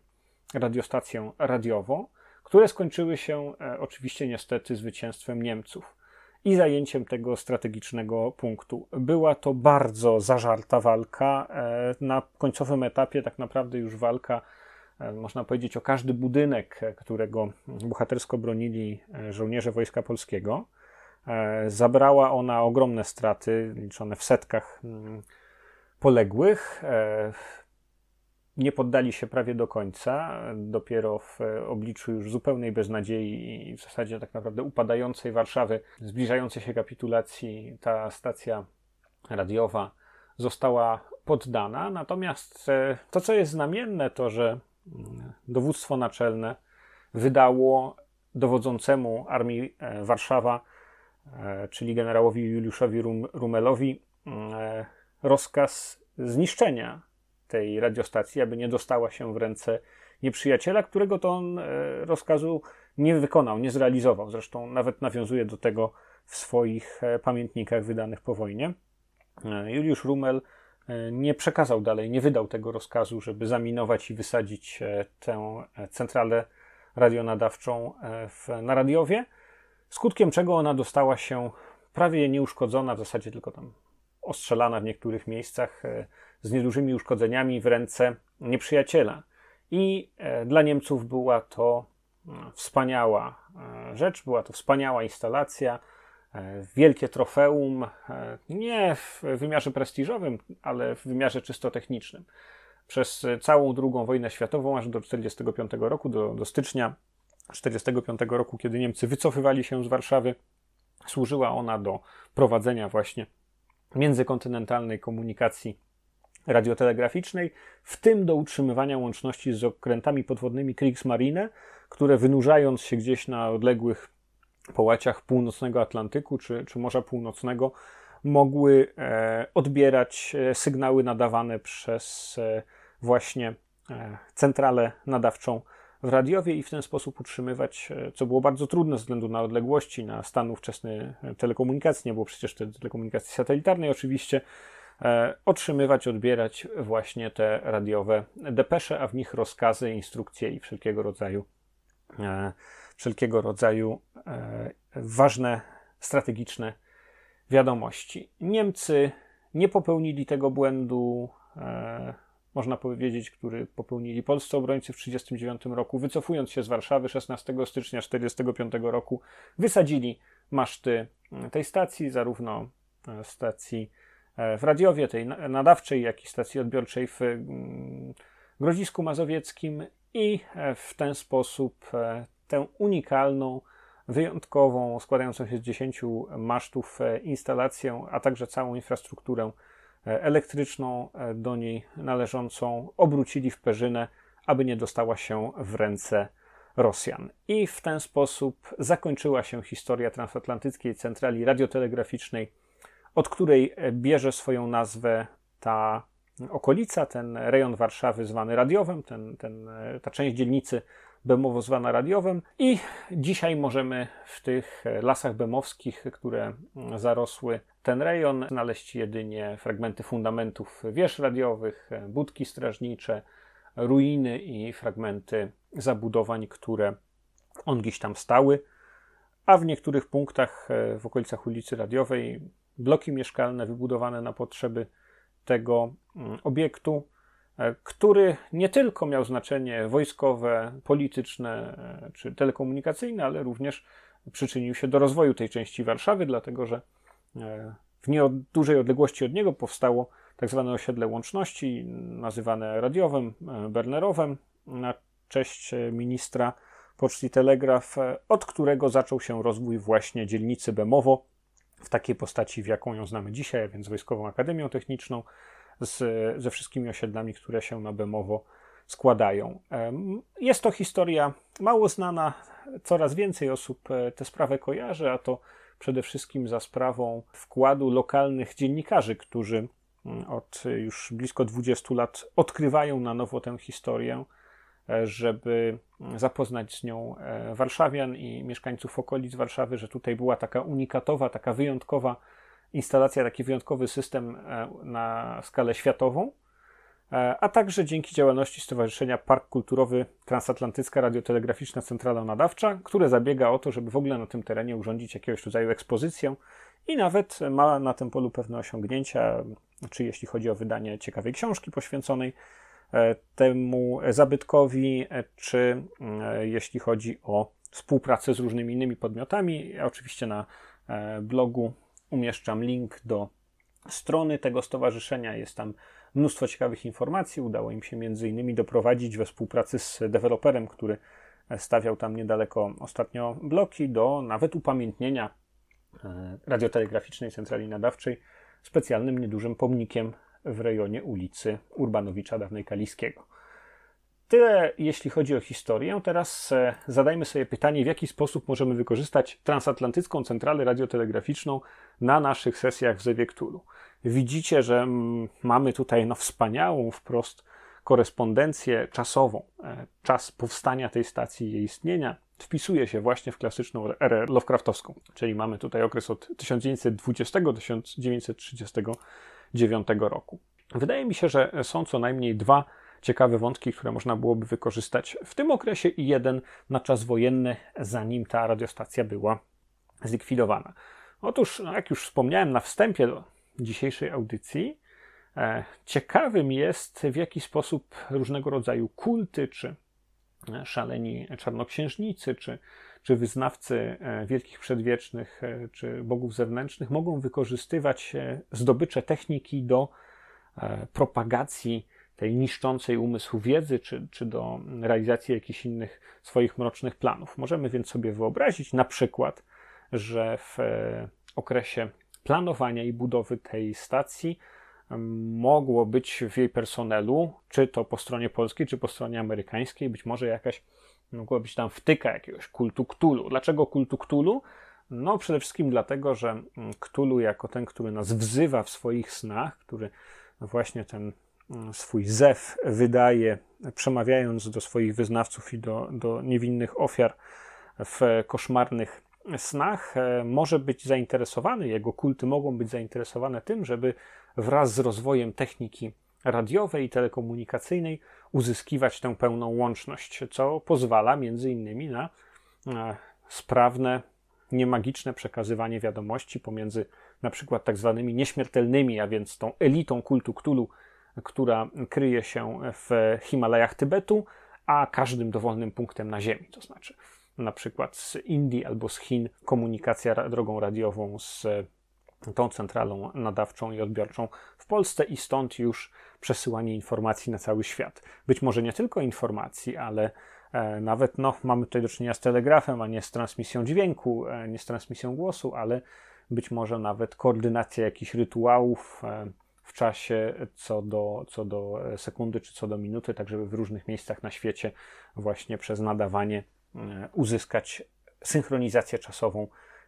radiostację radiową, które skończyły się e, oczywiście niestety zwycięstwem Niemców i zajęciem tego strategicznego punktu. Była to bardzo zażarta walka. E, na końcowym etapie tak naprawdę już walka E, można powiedzieć, o każdy budynek, e, którego bohatersko bronili żołnierze Wojska Polskiego. Zabrała ona ogromne straty, liczone w setkach mm, poległych. Nie poddali się prawie do końca. Dopiero w obliczu już zupełnej beznadziei i w zasadzie tak naprawdę upadającej Warszawy, zbliżającej się kapitulacji, ta stacja radiowa została poddana. Natomiast to, co jest znamienne, to że dowództwo naczelne wydało dowodzącemu armii e, Warszawa, e, czyli generałowi Juliuszowi Rumelowi, e, rozkaz zniszczenia tej radiostacji, aby nie dostała się w ręce nieprzyjaciela, którego to on rozkazu nie wykonał, nie zrealizował. Zresztą nawet nawiązuje do tego w swoich pamiętnikach wydanych po wojnie. Juliusz Rumel E, nie przekazał dalej, nie wydał tego rozkazu, żeby zaminować i wysadzić e, tę e, centralę radionadawczą w, na radiowie, skutkiem czego ona dostała się prawie nieuszkodzona, w zasadzie tylko tam ostrzelana w niektórych miejscach z niedużymi uszkodzeniami w ręce nieprzyjaciela. I dla Niemców była to wspaniała rzecz, była to wspaniała instalacja, E, wielkie trofeum, e, nie w wymiarze prestiżowym, ale w wymiarze czysto technicznym. Przez całą II wojnę światową, aż do 1945 roku, do, do stycznia 1945 roku, kiedy Niemcy wycofywali się z Warszawy, służyła ona do prowadzenia właśnie międzykontynentalnej komunikacji radiotelegraficznej, w tym do utrzymywania łączności z okrętami podwodnymi Kriegsmarine, które wynurzając się gdzieś na odległych połaciach północnego Atlantyku czy, czy Morza Północnego mogły e, odbierać e, sygnały nadawane przez e, właśnie centralę nadawczą w radiowie i w ten sposób utrzymywać, e, co było bardzo trudne ze względu na odległości, na stan ówczesny telekomunikacji, nie było przecież telekomunikacji satelitarnej. Oczywiście, e, otrzymywać, odbierać właśnie te radiowe depesze, a w nich rozkazy, instrukcje i wszelkiego rodzaju e, wszelkiego rodzaju ważne, strategiczne wiadomości. Niemcy nie popełnili tego błędu można powiedzieć, który popełnili polscy obrońcy w 1939 roku, wycofując się z Warszawy 16 stycznia 1945 roku, wysadzili maszty tej stacji, zarówno e, stacji e, w Radiowie, tej nadawczej, jak i stacji odbiorczej w mm, Grodzisku Mazowieckim i e, w ten sposób tę unikalną, wyjątkową, składającą się z 10 masztów instalację, a także całą infrastrukturę E, elektryczną e, do niej należącą obrócili w perzynę, aby nie dostała się w ręce Rosjan. I w ten sposób zakończyła się historia transatlantyckiej centrali radiotelegraficznej, od której bierze swoją nazwę ta okolica, ten rejon Warszawy zwany radiowym, ten, ten, ta część dzielnicy bemowo zwana radiowym. I dzisiaj możemy w tych lasach bemowskich, które zarosły ten rejon, znaleźć jedynie fragmenty fundamentów wież radiowych, budki strażnicze, ruiny i fragmenty zabudowań, które on gdzieś tam stały, a w niektórych punktach w okolicach ulicy Radiowej bloki mieszkalne wybudowane na potrzeby tego mm, obiektu E, który nie tylko miał znaczenie wojskowe, polityczne e, czy telekomunikacyjne, ale również przyczynił się do rozwoju tej części Warszawy, dlatego że e, w nie dużej odległości od niego powstało tak zwane osiedle łączności, nazywane radiowym, Bernerowem, na cześć ministra Poczty Telegraf, od którego zaczął się rozwój właśnie dzielnicy Bemowo w takiej postaci, w jaką ją znamy dzisiaj, więc Wojskową Akademią Techniczną, z, ze wszystkimi osiedlami, które się na Bemowo składają. Jest to historia mało znana, coraz więcej osób e, tę sprawę kojarzy, a to przede wszystkim za sprawą wkładu lokalnych dziennikarzy, którzy mm, od już blisko 20 lat odkrywają na nowo tę historię, żeby zapoznać z nią e, warszawian i mieszkańców okolic Warszawy, że tutaj była taka unikatowa, taka wyjątkowa instalacja, taki wyjątkowy system e, na skalę światową, e, a także dzięki działalności Stowarzyszenia Park Kulturowy Transatlantycka Radiotelegraficzna Centrala Nadawcza, które zabiega o to, żeby w ogóle na tym terenie urządzić jakiegoś rodzaju ekspozycję i nawet ma na tym polu pewne osiągnięcia, czy jeśli chodzi o wydanie ciekawej książki poświęconej e, temu zabytkowi, czy jeśli chodzi o współpracę z różnymi innymi podmiotami. Oczywiście na blogu umieszczam link do strony tego stowarzyszenia. Jest tam mnóstwo ciekawych informacji. Udało im się między innymi doprowadzić we współpracy z deweloperem, który stawiał tam niedaleko ostatnio bloki, do nawet upamiętnienia e, radiotelegraficznej centrali nadawczej specjalnym niedużym pomnikiem w rejonie ulicy Urbanowicza, dawnej Kaliskiego. Tyle jeśli chodzi o historię. Teraz e, zadajmy sobie pytanie, w jaki sposób możemy wykorzystać transatlantycką centralę radiotelegraficzną na naszych sesjach w Zewie. Widzicie, że mm, mamy tutaj no, wspaniałą wprost korespondencję czasową. E, czas powstania tej stacji i jej istnienia wpisuje się właśnie w klasyczną erę Lovecraftowską, czyli mamy tutaj okres od 1920 do 1939 roku. Wydaje mi się, że są co najmniej dwa ciekawe wątki, które można byłoby wykorzystać w tym okresie i jeden na czas wojenny, zanim ta radiostacja była zlikwidowana. Otóż, no jak już wspomniałem na wstępie do dzisiejszej audycji, e, ciekawym jest, w jaki sposób różnego rodzaju kulty, czy szaleni czarnoksiężnicy, czy, czy wyznawcy e, wielkich przedwiecznych, czy bogów zewnętrznych mogą wykorzystywać zdobycze techniki do propagacji tej niszczącej umysł wiedzy, czy, czy do realizacji jakichś innych swoich mrocznych planów. Możemy więc sobie wyobrazić na przykład, że w e, okresie planowania i budowy tej stacji mogło być w jej personelu, czy to po stronie polskiej, czy po stronie amerykańskiej, być może jakaś, mogła być tam wtyka jakiegoś kultu Ktulu. Dlaczego kultu Ktulu? No przede wszystkim dlatego, że Ktulu jako ten, który nas wzywa w swoich snach, który właśnie ten mm, swój zew wydaje, przemawiając do swoich wyznawców i do, do niewinnych ofiar w koszmarnych snach, e, może być zainteresowany, jego kulty mogą być zainteresowane tym, żeby wraz z rozwojem techniki radiowej i telekomunikacyjnej uzyskiwać tę pełną łączność, co pozwala między innymi na e, sprawne, niemagiczne przekazywanie wiadomości pomiędzy na przykład tak zwanymi nieśmiertelnymi, a więc tą elitą kultu Cthulhu, która kryje się w Himalajach Tybetu, a każdym dowolnym punktem na Ziemi. To znaczy, na przykład z Indii albo z Chin komunikacja drogą radiową z tą centralą nadawczą i odbiorczą w Polsce i stąd już przesyłanie informacji na cały świat. Być może nie tylko informacji, ale e, nawet no, mamy tutaj do czynienia z telegrafem, a nie z transmisją dźwięku, e, nie z transmisją głosu, ale być może nawet koordynacja jakichś rytuałów e, w czasie co do, co do sekundy czy co do minuty, tak żeby w różnych miejscach na świecie właśnie przez nadawanie uzyskać synchronizację czasową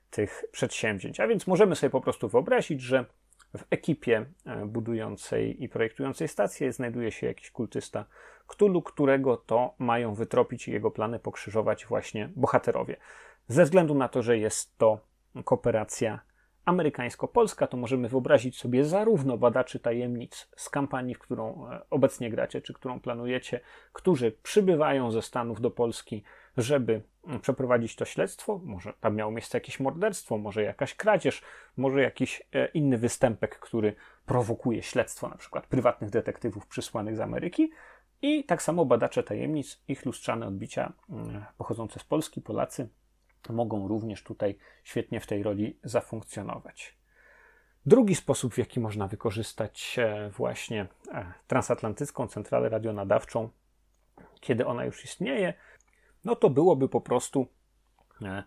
tych przedsięwzięć. A więc możemy sobie po prostu wyobrazić, że w ekipie e, budującej i projektującej stację znajduje się jakiś kultysta Ktulu, którego to mają wytropić i jego plany pokrzyżować właśnie bohaterowie. Ze względu na to, że jest to kooperacja amerykańsko-polska, to możemy wyobrazić sobie zarówno badaczy tajemnic z kampanii, w którą e, obecnie gracie, czy którą planujecie, którzy przybywają ze Stanów do Polski, żeby mm, przeprowadzić to śledztwo. Może tam miało miejsce jakieś morderstwo, może jakaś kradzież, może jakiś e, inny występek, który prowokuje śledztwo, na przykład prywatnych detektywów przysłanych z Ameryki. I tak samo badacze tajemnic, ich lustrzane odbicia mm, pochodzące z Polski, Polacy, mogą również tutaj świetnie w tej roli zafunkcjonować. Drugi sposób, w jaki można wykorzystać e, właśnie e, transatlantycką centralę radionadawczą, kiedy ona już istnieje, no to byłoby po prostu e,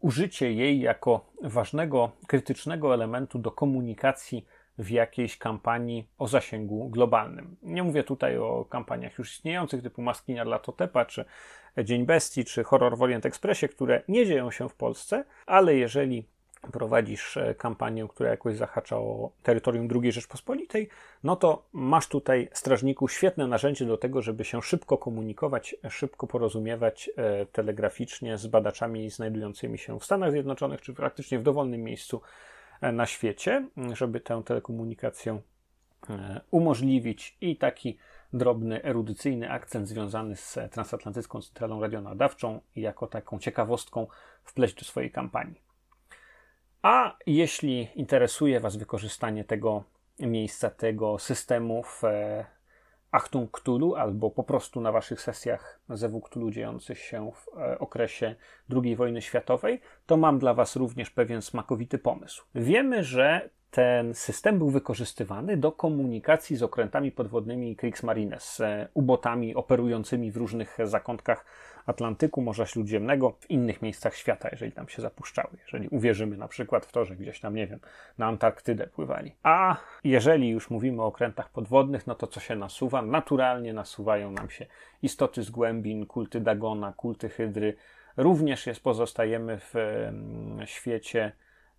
użycie jej jako ważnego, krytycznego elementu do komunikacji w jakiejś kampanii o zasięgu globalnym. Nie mówię tutaj o kampaniach już istniejących typu Maskiniar Latotepa, czy Dzień Bestii, czy Horror w Orient Expressie, które nie dzieją się w Polsce, ale jeżeli prowadzisz e, kampanię, która jakoś zahacza o terytorium II Rzeczpospolitej, no to masz tutaj, strażniku, świetne narzędzie do tego, żeby się szybko komunikować, szybko porozumiewać e, telegraficznie z badaczami znajdującymi się w Stanach Zjednoczonych, czy praktycznie w dowolnym miejscu na świecie, żeby tę telekomunikację umożliwić i taki drobny erudycyjny akcent związany z transatlantycką centralą radionadawczą jako taką ciekawostką wpleść do swojej kampanii. A jeśli interesuje Was wykorzystanie tego miejsca, tego systemu w e, Achtung Cthulhu albo po prostu na Waszych sesjach ZW Cthulhu dziejących się w e, okresie II wojny światowej, to mam dla Was również pewien smakowity pomysł. Wiemy, że ten system był wykorzystywany do komunikacji z okrętami podwodnymi Kriegsmarine, z e, ubotami operującymi w różnych zakątkach Atlantyku, Morza Śródziemnego, w innych miejscach świata, jeżeli tam się zapuszczały. Jeżeli uwierzymy na przykład w to, że gdzieś tam, nie wiem, na Antarktydę pływali. A jeżeli już mówimy o okrętach podwodnych, no to co się nasuwa? Naturalnie nasuwają nam się istoty z głębin, kulty Dagona, kulty Hydry. Również jest, pozostajemy w świecie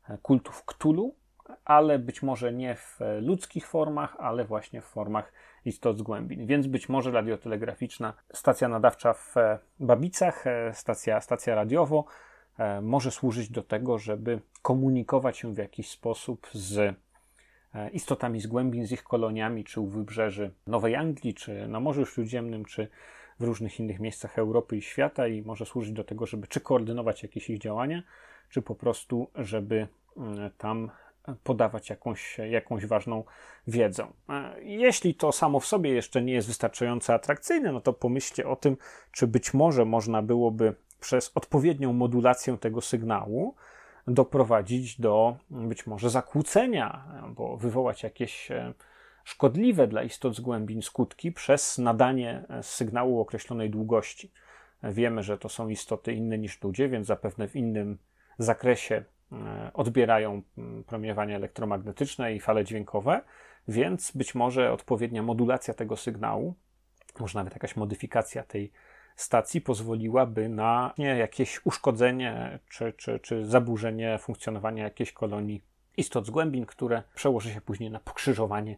e, kultów Ktulu, ale być może nie w ludzkich formach, ale właśnie w formach istot z głębin. Więc być może radiotelegraficzna stacja nadawcza w Babicach, e, stacja, stacja radiowo, e, może służyć do tego, żeby komunikować się w jakiś sposób z e, istotami z głębin, z ich koloniami, czy u wybrzeży Nowej Anglii, czy na Morzu Śródziemnym, czy w różnych innych miejscach Europy i świata i może służyć do tego, żeby czy koordynować jakieś ich działania, czy po prostu, żeby tam podawać jakąś, jakąś ważną wiedzę. E, jeśli to samo w sobie jeszcze nie jest wystarczająco atrakcyjne, no to pomyślcie o tym, czy być może można byłoby przez odpowiednią modulację tego sygnału doprowadzić do być może zakłócenia, albo wywołać jakieś e, szkodliwe dla istot z głębin skutki przez nadanie e, sygnału określonej długości. Wiemy, że to są istoty inne niż ludzie, więc zapewne w innym zakresie odbierają mm, promieniowanie elektromagnetyczne i fale dźwiękowe, więc być może odpowiednia modulacja tego sygnału, może nawet jakaś modyfikacja tej stacji pozwoliłaby na jakieś uszkodzenie czy, czy, czy zaburzenie funkcjonowania jakiejś kolonii istot z głębin, które przełoży się później na pokrzyżowanie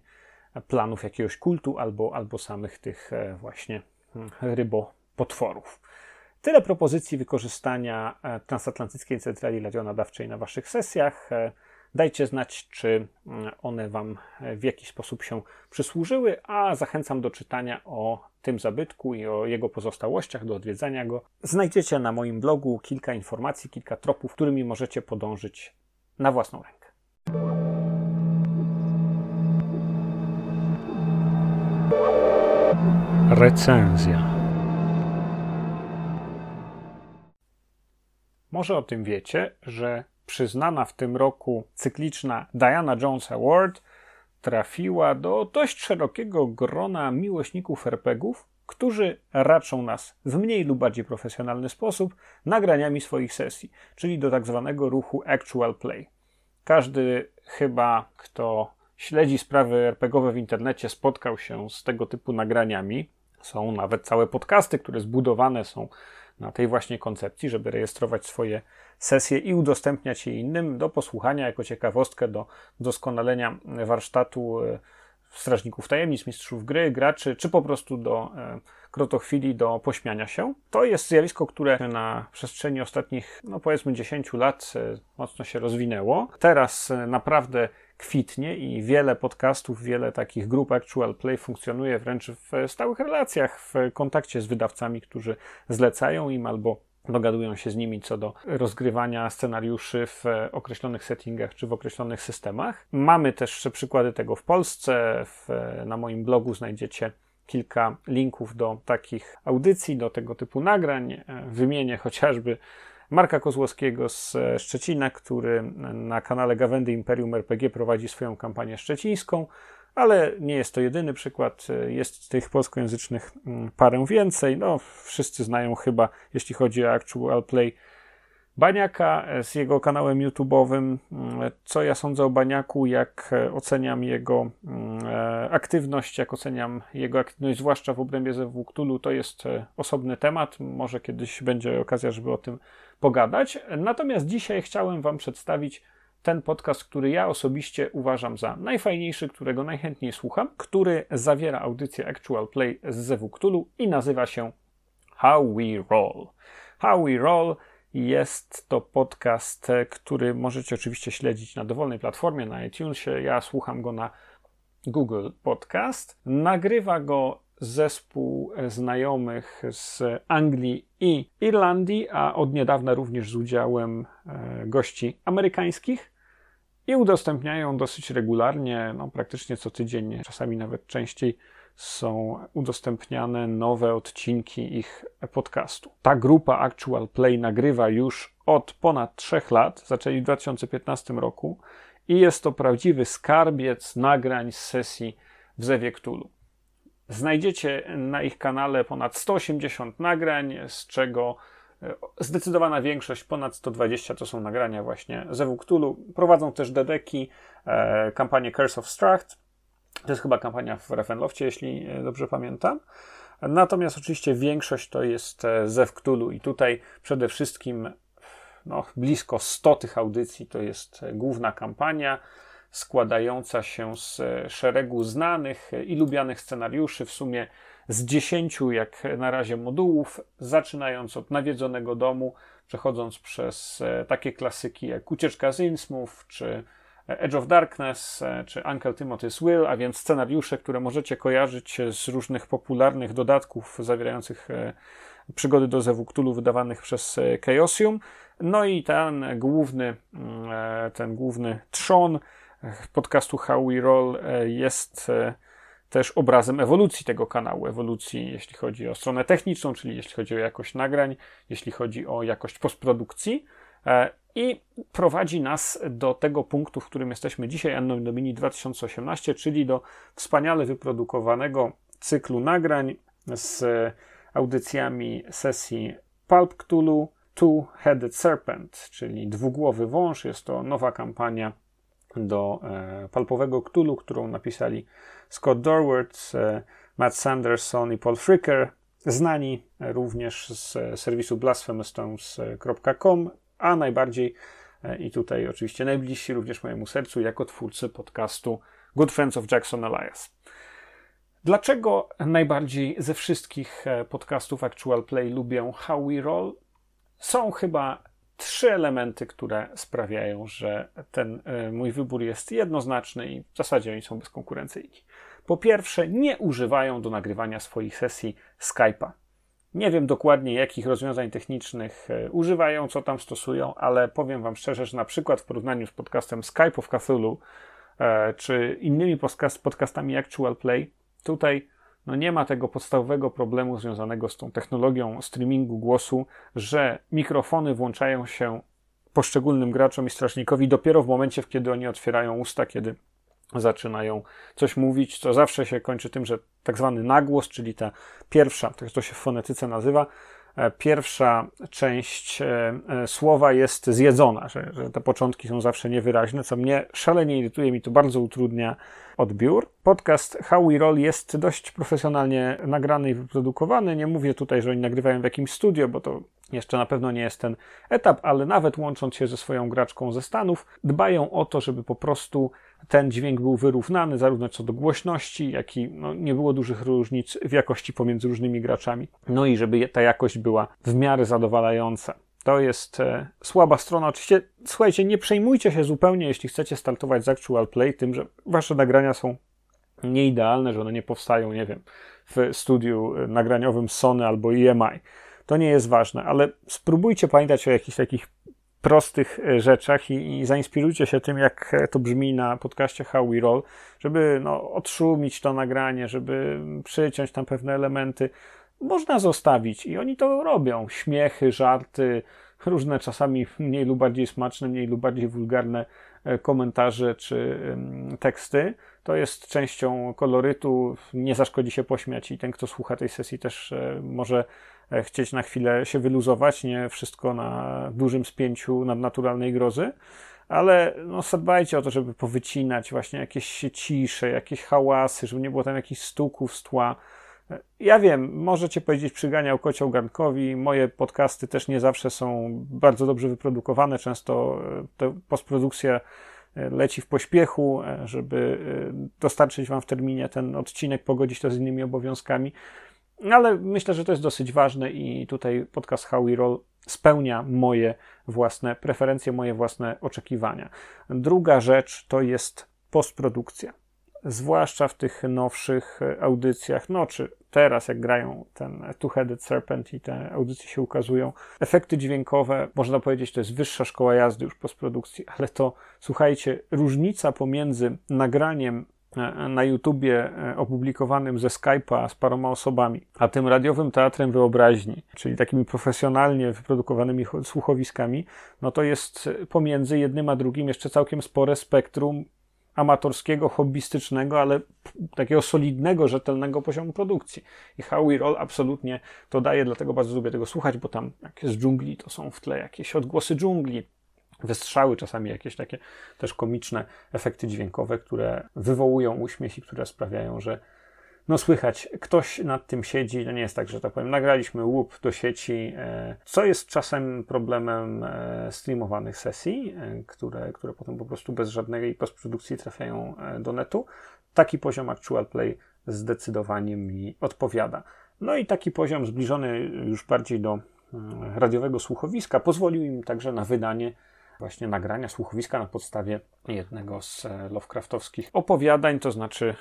planów jakiegoś kultu albo, albo samych tych e, właśnie hmm, rybopotworów. Tyle propozycji wykorzystania e, transatlantyckiej centrali radionadawczej na Waszych sesjach. E, dajcie znać, czy mm, one Wam w jakiś sposób się przysłużyły, a zachęcam do czytania o tym zabytku i o jego pozostałościach, do odwiedzania go. Znajdziecie na moim blogu kilka informacji, kilka tropów, którymi możecie podążyć na własną rękę. Recenzja. Może o tym wiecie, że przyznana w tym roku cykliczna Diana Jones Award trafiła do dość szerokiego grona miłośników RPGów, którzy raczą nas w mniej lub bardziej profesjonalny sposób nagraniami swoich sesji, czyli do tak zwanego ruchu actual play. Każdy chyba, kto śledzi sprawy RPGowe w internecie, spotkał się z tego typu nagraniami. Są nawet całe podcasty, które zbudowane są na tej właśnie koncepcji, żeby rejestrować swoje sesje i udostępniać je innym do posłuchania jako ciekawostkę do doskonalenia warsztatu e, strażników tajemnic, mistrzów gry, graczy, czy po prostu do e, krotochwili, do pośmiania się. To jest zjawisko, które na przestrzeni ostatnich, no powiedzmy 10 lat e, mocno się rozwinęło. Teraz naprawdę kwitnie i wiele podcastów, wiele takich grup Actual Play funkcjonuje wręcz w stałych relacjach, w kontakcie z wydawcami, którzy zlecają im albo dogadują się z nimi co do rozgrywania scenariuszy w określonych settingach czy w określonych systemach. Mamy też przykłady tego w Polsce. W, na moim blogu znajdziecie kilka linków do takich audycji, do tego typu nagrań. Wymienię chociażby Marka Kozłowskiego z Szczecina, który na kanale Gawędy Imperium RPG prowadzi swoją kampanię szczecińską ale nie jest to jedyny przykład. Jest tych polskojęzycznych mm, parę więcej. No, wszyscy znają chyba, jeśli chodzi o Actual Play, Baniaka z jego kanałem YouTube'owym. Mm, co ja sądzę o Baniaku, jak oceniam jego mm, e, aktywność, jak oceniam jego aktywność, zwłaszcza w obrębie ZW Cthulhu, to jest e, osobny temat. Może kiedyś będzie okazja, żeby o tym pogadać. Natomiast dzisiaj chciałem Wam przedstawić ten podcast, który ja osobiście uważam za najfajniejszy, którego najchętniej słucham, który zawiera audycję Actual Play z Zewu Cthulhu i nazywa się How We Roll. How We Roll jest to podcast, który możecie oczywiście śledzić na dowolnej platformie, na iTunesie. Ja słucham go na Google Podcast. Nagrywa go zespół znajomych z Anglii i Irlandii, a od niedawna również z udziałem e, gości amerykańskich i udostępniają dosyć regularnie, no praktycznie co tydzień, czasami nawet częściej są udostępniane nowe odcinki ich podcastu. Ta grupa Actual Play nagrywa już od ponad 3 lat, zaczęli w 2015 roku i jest to prawdziwy skarbiec nagrań z sesji w Zewie Cthulhu. Znajdziecie na ich kanale ponad 180 nagrań, z czego Zdecydowana większość, ponad 120 to są nagrania właśnie ze. Prowadzą też dedeki, e, kampanię Curse of Stracht. To jest chyba kampania w Ravenloftie, jeśli e, dobrze pamiętam. Natomiast oczywiście większość to jest e, Zew Cthulhu i tutaj przede wszystkim no, blisko 100 tych audycji to jest główna kampania składająca się z szeregu znanych i lubianych scenariuszy. W sumie z dziesięciu, jak na razie, modułów, zaczynając od nawiedzonego domu, przechodząc przez e, takie klasyki jak Ucieczka z Innsmouth, czy Edge of Darkness, e, czy Uncle Timothy's Will, a więc scenariusze, które możecie kojarzyć z różnych popularnych dodatków zawierających e, przygody do Zewu Cthulhu wydawanych przez Chaosium. No i ten główny, mm, ten główny trzon podcastu How We Roll jest też obrazem ewolucji tego kanału, ewolucji jeśli chodzi o stronę techniczną, czyli jeśli chodzi o jakość nagrań, jeśli chodzi o jakość postprodukcji e, i prowadzi nas do tego punktu, w którym jesteśmy dzisiaj, Anno Domini 2018, czyli do wspaniale wyprodukowanego cyklu nagrań z audycjami sesji Pulp Cthulhu Two-Headed Serpent, czyli dwugłowy wąż. Jest to nowa kampania do e, Palpowego Cthulhu, którą napisali Scott Dorward, e, Matt Sanderson i Paul Fricker, znani również z serwisu blasphemoustones.com, a najbardziej e, i tutaj oczywiście najbliżsi również mojemu sercu jako twórcy podcastu Good Friends of Jackson Elias. Dlaczego najbardziej ze wszystkich e, podcastów Actual Play lubię How We Roll? Są chyba trzy elementy, które sprawiają, że ten e, mój wybór jest jednoznaczny i w zasadzie oni są bezkonkurencyjni. Po pierwsze, nie używają do nagrywania swoich sesji Skype'a. Nie wiem dokładnie, jakich rozwiązań technicznych e, używają, co tam stosują, ale powiem Wam szczerze, że na przykład w porównaniu z podcastem Skype of Cthulhu, e, czy innymi podcast, podcastami Actual Play, tutaj no nie ma tego podstawowego problemu związanego z tą technologią streamingu głosu, że mikrofony włączają się poszczególnym graczom i strażnikowi dopiero w momencie, kiedy oni otwierają usta, kiedy zaczynają coś mówić, co zawsze się kończy tym, że tak zwany nagłos, czyli ta pierwsza, tak to się w fonetyce nazywa, e, pierwsza część e, e, słowa jest zjedzona, że, że te początki są zawsze niewyraźne, co mnie szalenie irytuje, mi to bardzo utrudnia odbiór. Podcast How We Roll jest dość profesjonalnie nagrany i wyprodukowany. Nie mówię tutaj, że oni nagrywają w jakimś studio, bo to jeszcze na pewno nie jest ten etap, ale nawet łącząc się ze swoją graczką ze Stanów, dbają o to, żeby po prostu ten dźwięk był wyrównany, zarówno co do głośności, jak i no, nie było dużych różnic w jakości pomiędzy różnymi graczami. No i żeby ta jakość była w miarę zadowalająca. To jest e, słaba strona. Oczywiście, słuchajcie, nie przejmujcie się zupełnie, jeśli chcecie startować z Actual Play, tym, że wasze nagrania są nieidealne, że one nie powstają, nie wiem, w studiu e, nagraniowym Sony albo EMI. To nie jest ważne, ale spróbujcie pamiętać o jakichś takich prostych e, rzeczach i, i, zainspirujcie się tym, jak to brzmi na podcaście How We Roll, żeby no, odszumić to nagranie, żeby przyciąć tam pewne elementy. Można zostawić i oni to robią. Śmiechy, żarty, różne czasami mniej lub bardziej smaczne, mniej lub bardziej wulgarne e, komentarze czy teksty. To jest częścią kolorytu. Nie zaszkodzi się pośmiać i ten, kto słucha tej sesji, też e, może E, chcieć na chwilę się wyluzować, nie wszystko na dużym spięciu nadnaturalnej grozy, ale no, zadbajcie o to, żeby powycinać właśnie jakieś cisze, jakieś hałasy, żeby nie było tam jakichś stuków z tła. E, ja wiem, możecie powiedzieć przyganiał kocioł garnkowi, moje podcasty też nie zawsze są bardzo dobrze wyprodukowane, często e, postprodukcja leci w pośpiechu, żeby dostarczyć Wam w terminie ten odcinek, pogodzić to z innymi obowiązkami. Ale myślę, że to jest dosyć ważne i tutaj podcast How We Roll spełnia moje własne preferencje, moje własne oczekiwania. Druga rzecz to jest postprodukcja. Zwłaszcza w tych nowszych audycjach, no czy teraz jak grają ten Two-Headed Serpent i te audycje się ukazują, efekty dźwiękowe, można powiedzieć, to jest wyższa szkoła jazdy już postprodukcji, ale to słuchajcie, różnica pomiędzy nagraniem na YouTubie e, opublikowanym ze Skype'a z paroma osobami, a tym radiowym teatrem wyobraźni, czyli takimi profesjonalnie wyprodukowanymi słuchowiskami, no to jest pomiędzy jednym a drugim jeszcze całkiem spore spektrum amatorskiego, hobbystycznego, ale takiego solidnego, rzetelnego poziomu produkcji. I How We Roll absolutnie to daje, dlatego bardzo lubię tego słuchać, bo tam jak jest dżungli, to są w tle jakieś odgłosy dżungli, wystrzały, czasami jakieś takie też komiczne efekty dźwiękowe, które wywołują uśmiech i które sprawiają, że no słychać, ktoś nad tym siedzi, to nie jest tak, że tak powiem, nagraliśmy łup do sieci, e, co jest czasem problemem e, streamowanych sesji, e, które, które potem po prostu bez żadnej postprodukcji trafiają do netu. Taki poziom Actual Play zdecydowanie mi odpowiada. No i taki poziom zbliżony już bardziej do radiowego słuchowiska pozwolił im także na wydanie właśnie nagrania słuchowiska na podstawie jednego z e, Lovecraftowskich opowiadań, to znaczy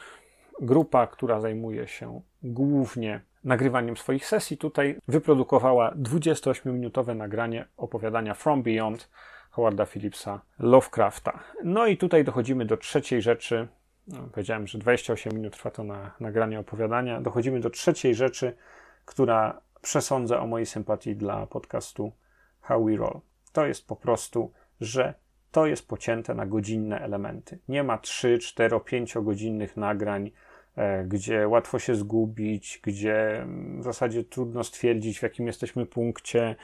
grupa, która zajmuje się głównie nagrywaniem swoich sesji, tutaj wyprodukowała 28-minutowe nagranie opowiadania From Beyond Howarda Phillipsa Lovecrafta. No i tutaj dochodzimy do trzeciej rzeczy. No, powiedziałem, że 28 minut trwa to na nagranie opowiadania. Dochodzimy do trzeciej rzeczy, która przesądza o mojej sympatii dla podcastu How We Roll. To jest po prostu że to jest pocięte na godzinne elementy. Nie ma 3, 4, 5 godzinnych nagrań, e, gdzie łatwo się zgubić, gdzie mm, w zasadzie trudno stwierdzić, w jakim jesteśmy punkcie.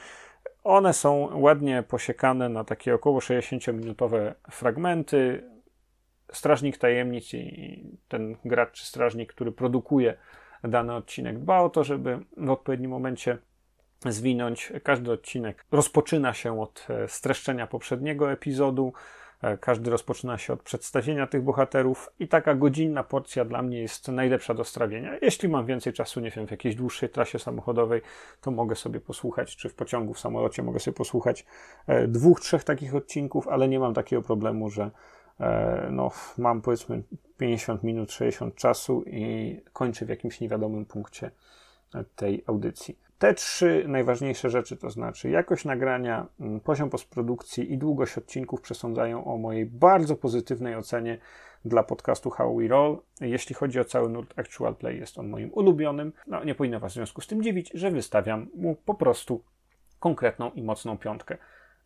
One są ładnie posiekane na takie około 60-minutowe fragmenty. Strażnik tajemnic i ten gracz czy strażnik, który produkuje dany odcinek, dba o to, żeby w odpowiednim momencie zwinąć. Każdy odcinek rozpoczyna się od e, streszczenia poprzedniego epizodu. E, każdy rozpoczyna się od przedstawienia tych bohaterów i taka godzinna porcja dla mnie jest najlepsza do strawienia. Jeśli mam więcej czasu, nie wiem, w jakiejś dłuższej trasie samochodowej, to mogę sobie posłuchać, czy w pociągu, w samolocie mogę sobie posłuchać e, dwóch, trzech takich odcinków, ale nie mam takiego problemu, że no, mam powiedzmy 50 minut, 60 czasu i kończę w jakimś niewiadomym punkcie tej audycji. Te trzy najważniejsze rzeczy, to znaczy jakość nagrania, mm, poziom postprodukcji i długość odcinków przesądzają o mojej bardzo pozytywnej ocenie dla podcastu How We Roll. Jeśli chodzi o cały nurt Actual Play, jest on moim ulubionym. No, nie powinno Was w związku z tym dziwić, że wystawiam mu po prostu konkretną i mocną piątkę.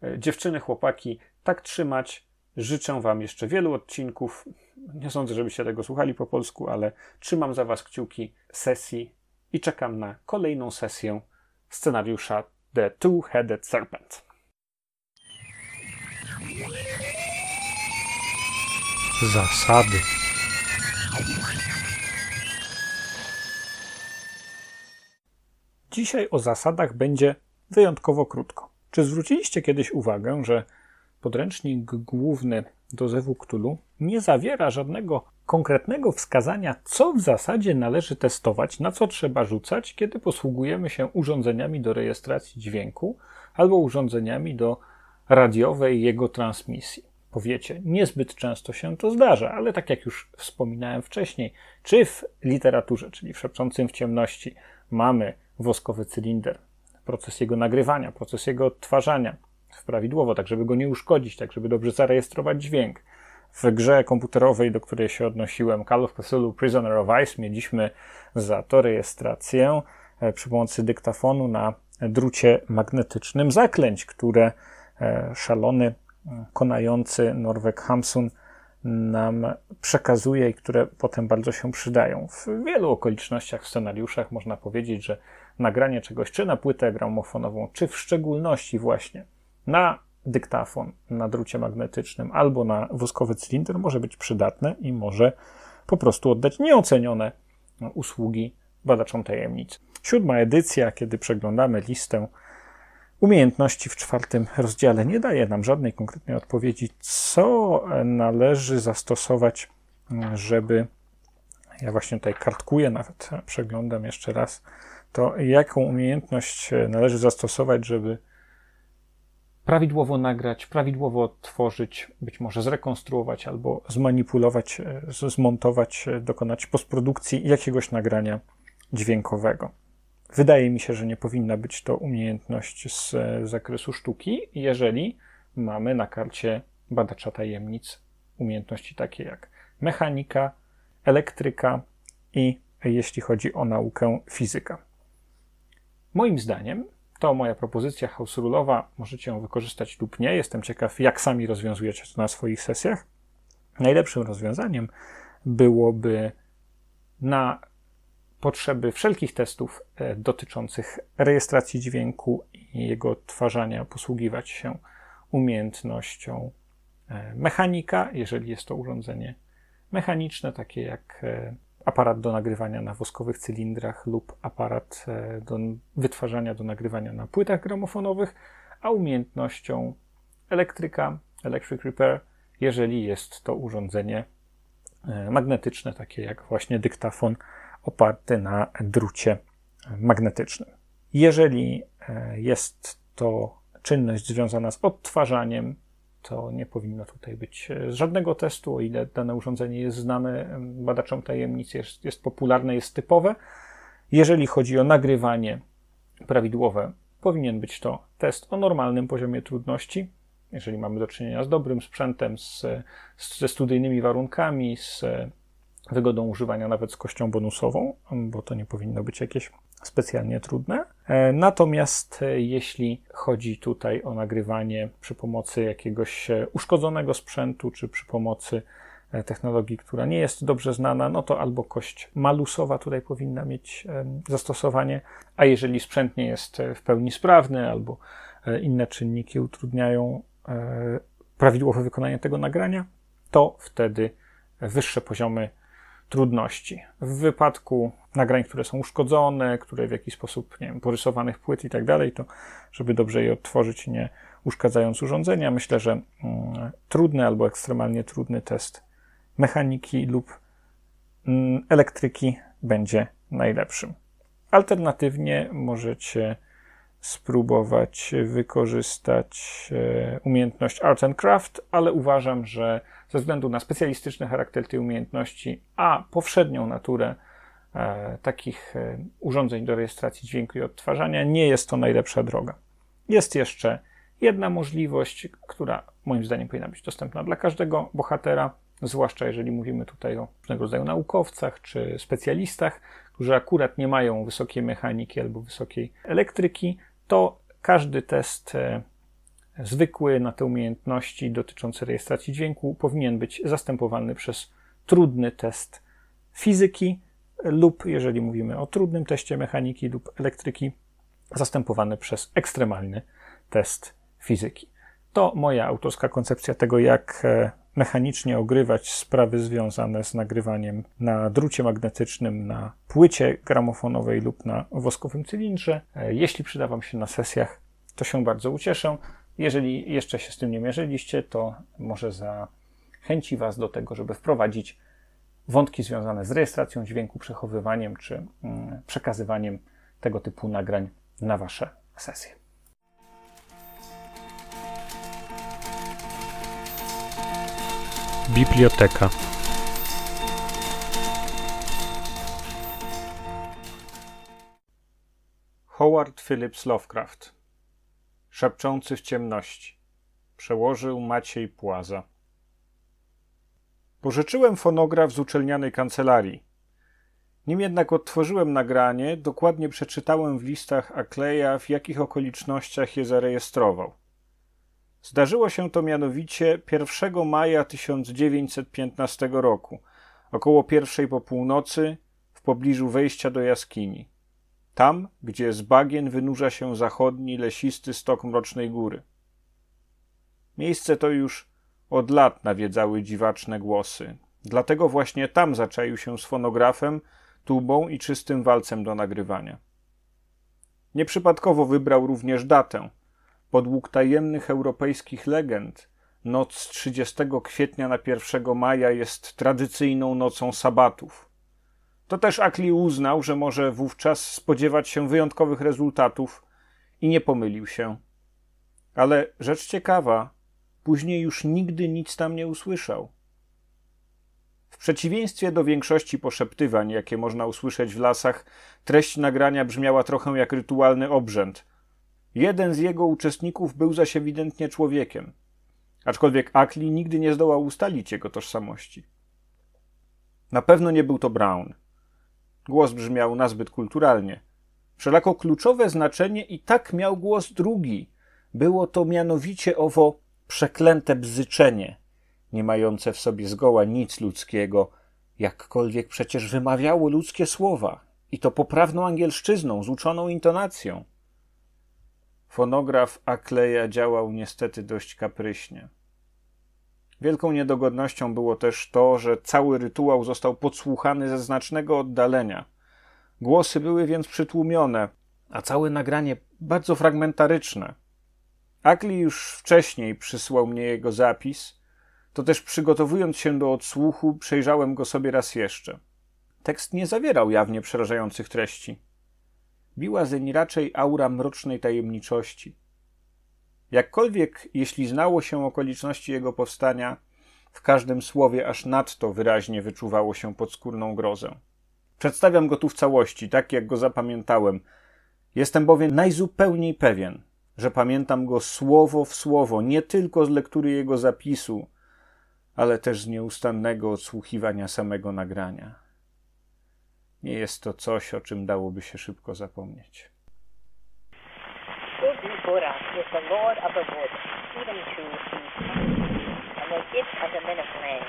E, dziewczyny, chłopaki, tak trzymać. Życzę Wam jeszcze wielu odcinków. Nie sądzę, żebyście tego słuchali po polsku, ale trzymam za Was kciuki sesji i czekam na kolejną sesję scenariusza The Two-Headed Serpent. Zasady. Dzisiaj o zasadach będzie wyjątkowo krótko. Czy zwróciliście kiedyś uwagę, że podręcznik główny do Zewu Cthulhu nie zawiera żadnego konkretnego wskazania, co w zasadzie należy testować, na co trzeba rzucać, kiedy posługujemy się urządzeniami do rejestracji dźwięku albo urządzeniami do radiowej jego transmisji. Powiecie, niezbyt często się to zdarza, ale tak jak już wspominałem wcześniej, czy w literaturze, czyli w szepczącym w ciemności, mamy woskowy cylinder, proces jego nagrywania, proces jego odtwarzania, prawidłowo, tak żeby go nie uszkodzić, tak żeby dobrze zarejestrować dźwięk. W grze komputerowej, do której się odnosiłem, Call of Cthulhu Prisoner of Ice, mieliśmy za to rejestrację e, przy pomocy dyktafonu na drucie magnetycznym zaklęć, które e, szalony, konający Norweg Hamsun nam przekazuje i które potem bardzo się przydają. W wielu okolicznościach, w scenariuszach można powiedzieć, że nagranie czegoś czy na płytę gramofonową, czy w szczególności właśnie na dyktafon na drucie magnetycznym albo na woskowy cylinder może być przydatne i może po prostu oddać nieocenione usługi badaczom tajemnic. Siódma edycja, kiedy przeglądamy listę umiejętności w czwartym rozdziale, nie daje nam żadnej konkretnej odpowiedzi, co należy zastosować, żeby. Ja właśnie tutaj kartkuję, nawet przeglądam jeszcze raz, to jaką umiejętność należy zastosować, żeby prawidłowo nagrać, prawidłowo odtworzyć, być może zrekonstruować albo zmanipulować, e, zmontować, e, dokonać postprodukcji jakiegoś nagrania dźwiękowego. Wydaje mi się, że nie powinna być to umiejętność z e, zakresu sztuki, jeżeli mamy na karcie badacza tajemnic umiejętności takie jak mechanika, elektryka i jeśli chodzi o naukę fizyka. Moim zdaniem to moja propozycja house rule'owa. Możecie ją wykorzystać lub nie. Jestem ciekaw, jak sami rozwiązujecie to na swoich sesjach. Najlepszym rozwiązaniem byłoby na potrzeby wszelkich testów e, dotyczących rejestracji dźwięku i jego odtwarzania posługiwać się umiejętnością e, mechanika, jeżeli jest to urządzenie mechaniczne, takie jak e, aparat do nagrywania na woskowych cylindrach lub aparat e, do wytwarzania, do nagrywania na płytach gramofonowych, a umiejętnością elektryka, electric repair, jeżeli jest to urządzenie e, magnetyczne, takie jak właśnie dyktafon oparty na drucie magnetycznym. Jeżeli e, jest to czynność związana z odtwarzaniem to nie powinno tutaj być e, żadnego testu, o ile dane urządzenie jest znane badaczom tajemnic, jest, jest popularne, jest typowe. Jeżeli chodzi o nagrywanie prawidłowe, powinien być to test o normalnym poziomie trudności. Jeżeli mamy do czynienia z dobrym sprzętem, z, ze studyjnymi warunkami, z wygodą używania, nawet z kością bonusową, bo to nie powinno być jakieś specjalnie trudne. E, natomiast e, jeśli chodzi tutaj o nagrywanie przy pomocy jakiegoś e, uszkodzonego sprzętu, czy przy pomocy technologii, która nie jest dobrze znana, no to albo kość malusowa tutaj powinna mieć zastosowanie, a jeżeli sprzęt nie jest w pełni sprawny, albo inne czynniki utrudniają prawidłowe wykonanie tego nagrania, to wtedy wyższe poziomy trudności. W wypadku nagrań, które są uszkodzone, które w jakiś sposób, nie wiem, porysowanych płyt i tak dalej, to żeby dobrze je odtworzyć nie uszkadzając urządzenia. Myślę, że mm, trudny albo ekstremalnie trudny test mechaniki lub mm, elektryki będzie najlepszym. Alternatywnie możecie spróbować wykorzystać e, umiejętność Art and Craft, ale uważam, że ze względu na specjalistyczny charakter tej umiejętności, a powszednią naturę e, takich e, urządzeń do rejestracji dźwięku i odtwarzania, nie jest to najlepsza droga. Jest jeszcze jedna możliwość, która moim zdaniem powinna być dostępna dla każdego bohatera, zwłaszcza jeżeli mówimy tutaj o różnego rodzaju naukowcach czy specjalistach, którzy akurat nie mają wysokiej mechaniki albo wysokiej elektryki, to każdy test e, zwykły na te umiejętności dotyczące rejestracji dźwięku powinien być zastępowany przez trudny test fizyki lub, jeżeli mówimy o trudnym teście mechaniki lub elektryki, zastępowany przez ekstremalny test fizyki. To moja autorska koncepcja tego, jak e, mechanicznie ogrywać sprawy związane z nagrywaniem na drucie magnetycznym, na płycie gramofonowej lub na woskowym cylindrze. E, jeśli przyda Wam się na sesjach, to się bardzo ucieszę. Jeżeli jeszcze się z tym nie mierzyliście, to może zachęci Was do tego, żeby wprowadzić wątki związane z rejestracją dźwięku, przechowywaniem czy mm, przekazywaniem tego typu nagrań na Wasze sesje. Biblioteka. Howard Phillips Lovecraft Szepczący w ciemności Przełożył Maciej Płaza Pożyczyłem fonograf z uczelnianej kancelarii. Nim jednak odtworzyłem nagranie, dokładnie przeczytałem w listach Akleja, w jakich okolicznościach je zarejestrował. Zdarzyło się to mianowicie 1 maja 1915 roku, około pierwszej po północy, w pobliżu wejścia do jaskini. Tam, gdzie z bagien wynurza się zachodni, lesisty stok Mrocznej Góry. Miejsce to już od lat nawiedzały dziwaczne głosy. Dlatego właśnie tam zaczaił się z fonografem, tubą i czystym walcem do nagrywania. Nieprzypadkowo wybrał również datę – Podług tajemnych europejskich legend, noc z 30 kwietnia na 1 maja jest tradycyjną nocą sabatów. To też Akli uznał, że może wówczas spodziewać się wyjątkowych rezultatów i nie pomylił się. Ale rzecz ciekawa, później już nigdy nic tam nie usłyszał. W przeciwieństwie do większości poszeptywań, jakie można usłyszeć w lasach, treść nagrania brzmiała trochę jak rytualny obrzęd – Jeden z jego uczestników był zaś ewidentnie człowiekiem, aczkolwiek Akli nigdy nie zdołał ustalić jego tożsamości. Na pewno nie był to Brown. Głos brzmiał nazbyt kulturalnie. Wszelako kluczowe znaczenie i tak miał głos drugi. Było to mianowicie owo przeklęte bzyczenie, nie mające w sobie zgoła nic ludzkiego, jakkolwiek przecież wymawiało ludzkie słowa, i to poprawną angielszczyzną, z uczoną intonacją. Fonograf Akleja działał niestety dość kapryśnie. Wielką niedogodnością było też to, że cały rytuał został podsłuchany ze znacznego oddalenia. Głosy były więc przytłumione, a całe nagranie bardzo fragmentaryczne. Akli już wcześniej przysłał mnie jego zapis, to też przygotowując się do odsłuchu, przejrzałem go sobie raz jeszcze. Tekst nie zawierał jawnie przerażających treści biła zeń raczej aura mrocznej tajemniczości. Jakkolwiek, jeśli znało się okoliczności jego powstania, w każdym słowie aż nadto wyraźnie wyczuwało się podskórną grozę. Przedstawiam go tu w całości, tak jak go zapamiętałem. Jestem bowiem najzupełniej pewien, że pamiętam go słowo w słowo, nie tylko z lektury jego zapisu, ale też z nieustannego odsłuchiwania samego nagrania. Nie jest to coś, o czym dałoby się szybko zapomnieć. Bura is the lord of the wood, even to his and the gift of the men of land.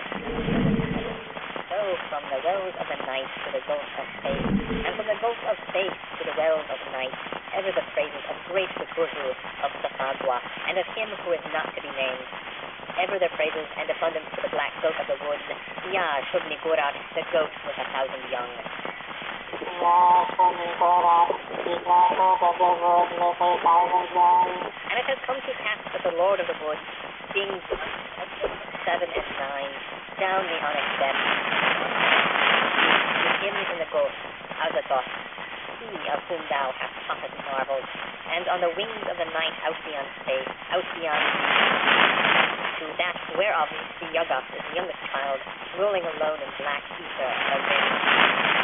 So from the wells of the night to the gulf of space, and from the gulf of space to the wells of night, ever the praises of great Guru of the Safagua, and of him who is not to be named. Ever the praises and abundance to the black goat of the woods, Yah Shubni Gurat, the goat with a thousand young. And it has come to pass that the Lord of the Wood sings seven and nine down the onyx steps. The hymns in the ghost, as a thought, he of whom thou hast taught and marvelled, and on the wings of the night out beyond space, out beyond to that whereof the Yuggoth is the youngest child, rolling alone in black ether of wind.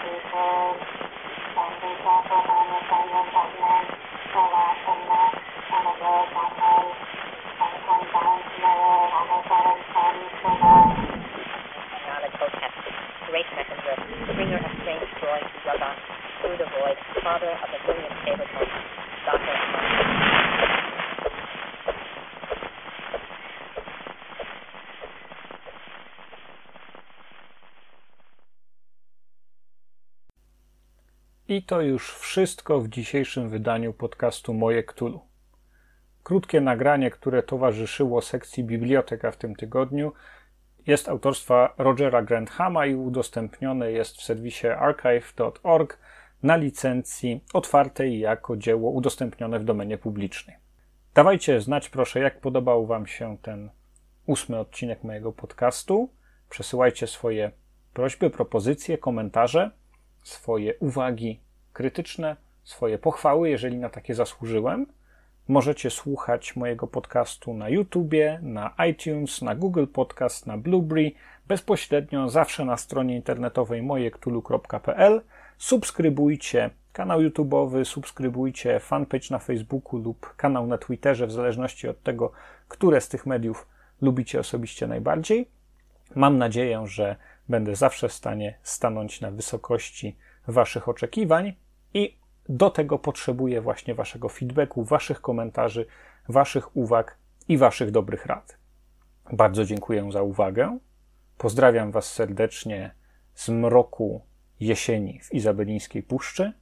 I to już wszystko w dzisiejszym wydaniu podcastu Moje Ktulu. Krótkie nagranie, które towarzyszyło sekcji Biblioteka w tym tygodniu, jest autorstwa Rogera Granthama i udostępnione jest w serwisie archive.org na licencji otwartej jako dzieło udostępnione w domenie publicznej. Dawajcie znać proszę, jak podobał Wam się ten ósmy odcinek mojego podcastu. Przesyłajcie swoje prośby, propozycje, komentarze, swoje uwagi krytyczne, swoje pochwały, jeżeli na takie zasłużyłem. Możecie słuchać mojego podcastu na YouTubie, na iTunes, na Google Podcast, na Blueberry, bezpośrednio zawsze na stronie internetowej mojektulu.pl. Subskrybujcie kanał YouTube'owy, subskrybujcie fanpage na Facebooku lub kanał na Twitterze, w zależności od tego, które z tych mediów lubicie osobiście najbardziej. Mam nadzieję, że będę zawsze w stanie stanąć na wysokości Waszych oczekiwań i do tego potrzebuję właśnie Waszego feedbacku, Waszych komentarzy, Waszych uwag i Waszych dobrych rad. Bardzo dziękuję za uwagę. Pozdrawiam Was serdecznie z mroku jesieni w Izabelińskiej Puszczy.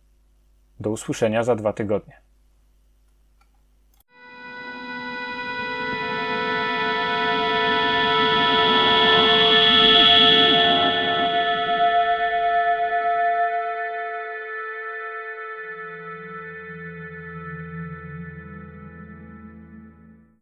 Do usłyszenia za dwa tygodnie.